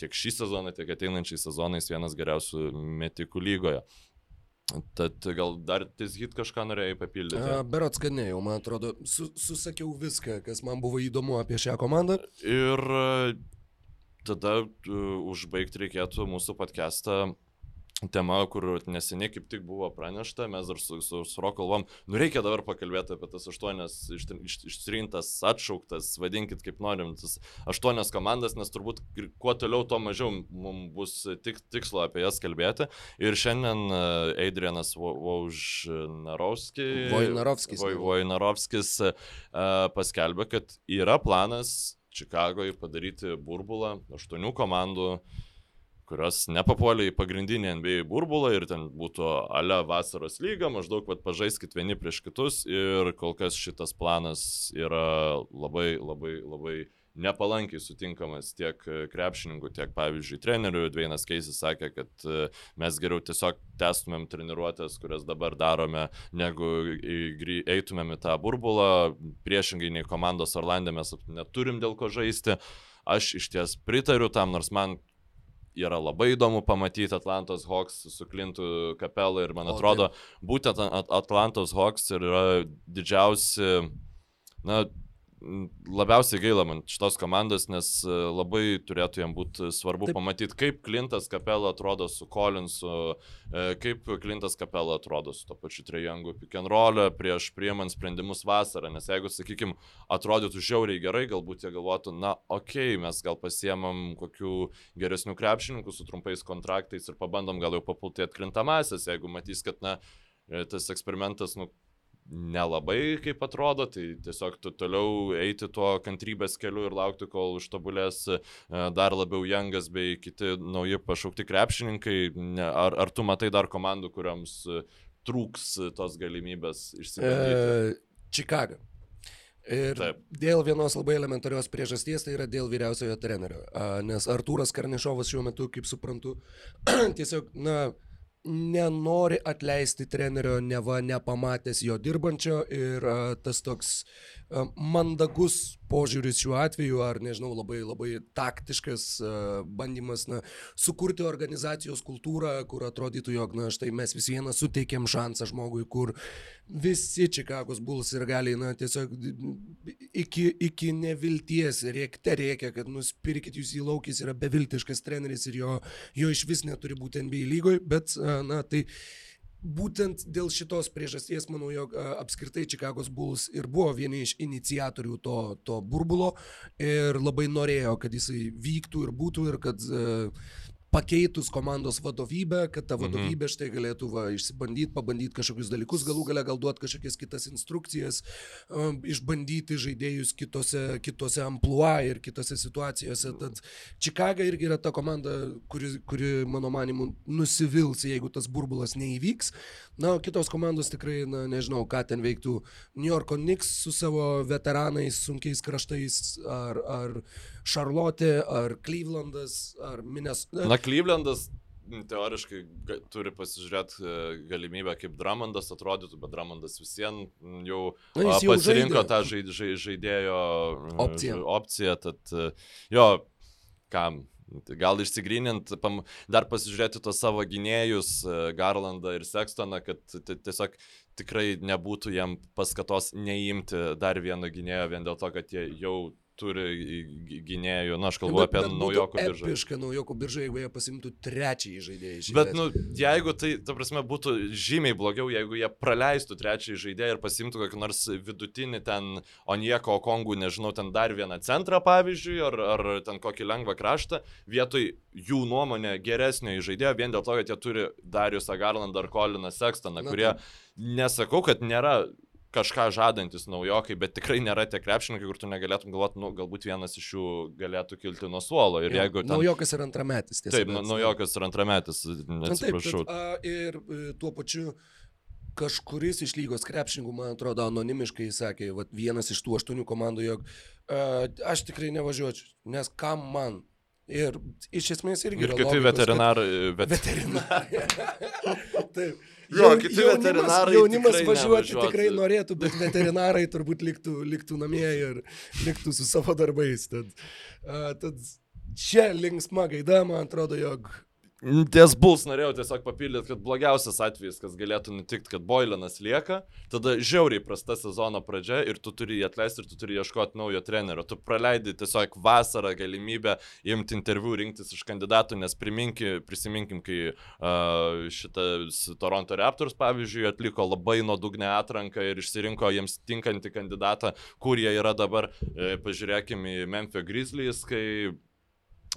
tiek šį sezoną, tiek ateinančiais sezonais vienas geriausių metikų lygoje. Tad gal dar tis hit kažką norėjai papildyti? Berots, kad ne, jau man atrodo, su, susakiau viską, kas man buvo įdomu apie šią komandą. Ir tada uh, užbaigti reikėtų mūsų podcastą tema, kur neseniai kaip tik buvo pranešta, mes dar su, su, su Rokalvom, nu reikia dabar pakalbėti apie tas aštuonias iš, iš, išsirinktas, atšauktas, vadinkit kaip norim, tas aštuonias komandas, nes turbūt kuo toliau, tuo mažiau mums bus tik, tikslo apie jas kalbėti. Ir šiandien e, Adrianas Vojnarovskis Vojnarovskis, Voj, uh, paskelbė, kad yra planas Čikagoje padaryti burbulą aštuonių komandų uh, kurios nepapuolė į pagrindinį NBA burbulą ir ten būtų ale vasaros lyga, maždaug pat pažaiskit vieni prieš kitus ir kol kas šitas planas yra labai, labai, labai nepalankiai sutinkamas tiek krepšininkų, tiek pavyzdžiui trenerių. Dvienas Keisis sakė, kad e, mes geriau tiesiog testumėm treniruotės, kurias dabar darome, negu eitumėm į tą burbulą. Priešingai nei komandos Orlandė mes neturim dėl ko žaisti. Aš iš ties pritariu tam, nors man yra labai įdomu pamatyti Atlantos Hawks su Klintu Kapelu ir man atrodo, būtent Atlantos Hawks yra didžiausi, na, labiausiai gaila man šitos komandos, nes e, labai turėtų jam būti svarbu Taip. pamatyti, kaip Klintas Kapela atrodo su Collinsu, e, kaip Klintas Kapela atrodo su to pačiu trijangu roll prieš priemant sprendimus vasarą, nes jeigu, sakykime, atrodytų žiauriai gerai, galbūt jie galvotų, na, okei, okay, mes gal pasiemam kokių geresnių krepšininkų su trumpais kontraktais ir pabandom gal jau papulti atkrintamasis, jeigu matys, kad, na, e, tas eksperimentas, nu, nelabai kaip atrodo, tai tiesiog tu toliau eiti tuo kantrybės keliu ir laukti, kol ištobulės e, dar labiau Jangas bei kiti nauji pašaukti krepšininkai. Ar, ar tu matai dar komandų, kuriams e, trūks tos galimybės išsibandyti? E, Čikaga. Ir Taip. dėl vienos labai elementarios priežasties, tai yra dėl vyriausiojo trenerio. Nes Artūras Karnišovas šiuo metu, kaip suprantu, <clears throat> tiesiog, na, nenori atleisti trenerio, neva nepamatęs jo dirbančio ir a, tas toks a, mandagus požiūris šiuo atveju, ar nežinau, labai, labai taktiškas a, bandymas na, sukurti organizacijos kultūrą, kur atrodytų, jog na, štai mes vis vieną suteikėm šansą žmogui, kur visi Čikagos Bulls ir gali na, tiesiog iki, iki nevilties rėkte rėkia, kad nuspirkit jūs į laukis, yra beviltiškas treneris ir jo, jo iš vis neturi būti NBA lygoje, bet a, na, tai būtent dėl šitos priežasties manau, jog apskritai Čikagos Bulls ir buvo vieni iš iniciatorių to, to burbulo ir labai norėjo, kad jisai vyktų ir būtų ir kad uh, pakeitus komandos vadovybę, kad ta mhm. vadovybė štai galėtų va, išsibandyti, pabandyti kažkokius dalykus, galų gale gal duoti kažkokias kitas instrukcijas, um, išbandyti žaidėjus kitose, kitose ampluo ir kitose situacijose. Tad Čikaga irgi yra ta komanda, kuri, kuri mano manimu, nusivils, jeigu tas burbulas neįvyks. Na, kitos komandos tikrai, na, nežinau, ką ten veiktų New Yorko Knicks su savo veteranais, sunkiais kraštais, ar, ar Charlotte, ar Clevelandas, ar Minnesota. Na, Clevelandas teoriškai turi pasižiūrėti e, galimybę, kaip Dramondas atrodytų, bet Dramondas visiems jau, Na, jau pasirinko žaidė. tą žaid, žaid, žaidėjo opciją. opciją. Tad e, jo, kam? Gal išsigrynint, dar pasižiūrėti tos savo gynėjus, Garlandą ir Sextoną, kad tiesiog tikrai nebūtų jam paskatos neimti dar vieno gynėjo vien dėl to, kad jie jau turi gynėjų, na aš kalbu bet, apie bet naujokų biržą. Epiška naujokų biržą, jeigu jie pasimtų trečiąjį žaidėją. Bet, nu, jeigu tai, ta prasme, būtų žymiai blogiau, jeigu jie praleistų trečiąjį žaidėją ir pasimtų kokį nors vidutinį ten Onieko Okongų, nežinau, ten dar vieną centrą, pavyzdžiui, ar, ar ten kokį lengvą kraštą, vietoj jų nuomonė geresnio žaidėjo, vien dėl to, kad jie turi Darius Agarlandą ar Koliną Sextoną, kurie, nesakau, kad nėra kažką žadantis naujokai, bet tikrai nėra tie krepšininkai, kur tu negalėtum galvoti, nu, galbūt vienas iš jų galėtų kilti nuo suolo. Ir ja, jeigu ten... Naujokas ir antrametis, tiesiog. Taip, bet, naujokas ir antrametis, atsiprašau. Taip, bet, a, ir e, tuo pačiu kažkuris iš lygos krepšininkų, man atrodo, anonimiškai sakė, vat, vienas iš tų aštuonių komandų, jog uh, aš tikrai nevažiuočiau, nes kam man Ir iš esmės irgi. Ir kiti veterinarai. Vet... Veterinarai. <laughs> Taip. Jo, kiti jaunimas, veterinarai. Jaunimas važiuoti nevažiuoti. tikrai norėtų, bet veterinarai turbūt liktų, liktų namie ir liktų su savo darbais. Tad, uh, tad čia linksma gaida, man atrodo, jog Ties Bulls norėjau tiesiog papildyti, kad blogiausias atvejis, kas galėtų nutikti, kad Boilinas lieka, tada žiauriai prasta sezono pradžia ir tu turi jį atleisti ir tu turi ieškoti naujo trenerio. Tu praleidi tiesiog vasarą galimybę imti interviu, rinktis iš kandidatų, nes priminki, prisiminkim, kai uh, šitas Toronto Raptors, pavyzdžiui, atliko labai nuodugnę atranką ir išsirinko jiems tinkantį kandidatą, kur jie yra dabar. E, pažiūrėkime į Memphis Grizzlies, kai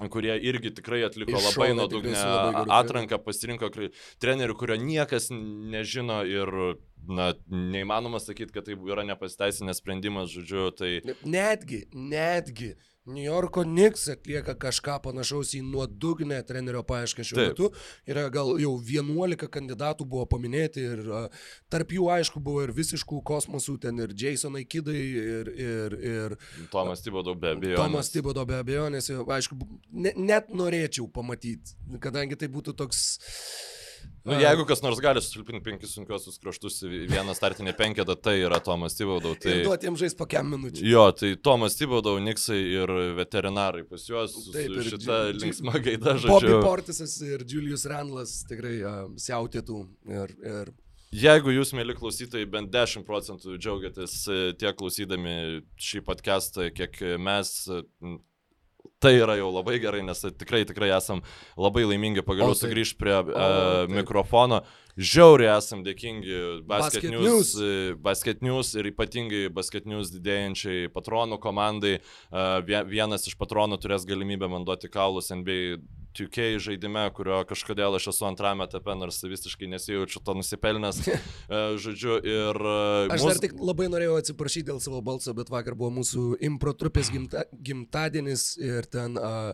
kurie irgi tikrai atliko Iš labai nuodugnę atranką, pasirinko trenerių, kurio niekas nežino ir na, neįmanoma sakyti, kad tai yra nepasiteisinęs sprendimas, žodžiu, tai... Netgi, netgi New Yorko Knicks atlieka kažką panašaus į nuodugnę trenerio paiešką šiuo Taip. metu. Yra gal jau 11 kandidatų buvo paminėti ir uh, tarp jų aišku buvo ir visiškų kosmosų, ten ir Jasonai Kidai ir... ir, ir Tomas Tibodo be abejonės. Tomas Tibodo be abejonės, aišku, ne, net norėčiau pamatyti, kadangi tai būtų toks... Nu, jeigu kas nors gali susilpinti penkis sunkiosius kraštus į vieną startinį penketą, tai yra Tomas Tybaudau. Tai... Duoti jiems žaisti po kem minučių. Jo, tai Tomas Tybaudau, Niksai ir veterinarai pas juos. Taip, ir šita Dž... linksma gaida žodžiu. Bobby Portisas ir Julius Randlas tikrai uh, siautėtų. Ir, ir... Jeigu jūs, mėly klausytojai, bent 10 procentų džiaugiatės tiek klausydami šį podcastą, kiek mes, Tai yra jau labai gerai, nes tikrai, tikrai esam labai laimingi pagaliau tai- sugrįžti prie o, uh, mikrofono. Žiauriai esam dėkingi Basket, basket News, news. Basket News ir ypatingai Basket News didėjančiai patronų komandai. Uh, vienas iš patronų turės galimybę man duoti kaulus NBA 2K žaidime, kurio kažkodėl aš esu antrame etape, nors visiškai nesijaučiu to nusipelnęs. <laughs> E, žodžiu, ir... E, aš mus... dar tik labai norėjau atsiprašyti dėl savo balso, bet vakar buvo mūsų impro trupės gimta, gimtadienis ir ten uh,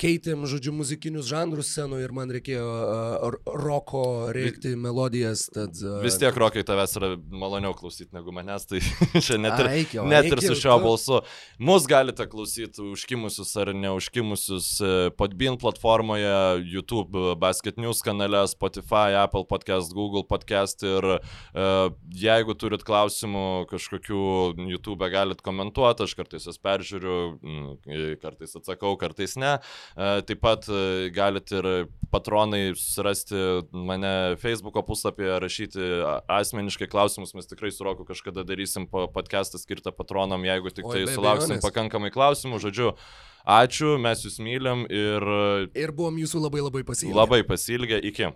keitėm, žodžiu, muzikinius žanrus scenoje ir man reikėjo uh, roko reikti melodijas. Tad, uh, Vis tiek rokai tavęs yra maloniau klausyti negu manęs, tai <laughs> čia net ir, aikio, net ir su šio balsu. Mus galite klausyti užkimusius ar neužkimusius Podbean platformoje, YouTube Basket News kanale, Spotify, Apple podcast, Google podcast ir uh, jeigu turit klausimų kažkokių YouTube galit komentuoti, aš kartais jas peržiūriu, kartais atsakau, kartais ne. Taip pat galite ir patronai susirasti mane Facebook'o puslapyje, rašyti asmeniškai klausimus, mes tikrai su Roku kažkada darysim podcastą skirtą patronam, jeigu tik tai Oi, sulauksim pakankamai klausimų, žodžiu. Ačiū, mes jūs mylim ir... Ir buvom jūsų labai labai pasilgę. Labai pasilgę, iki.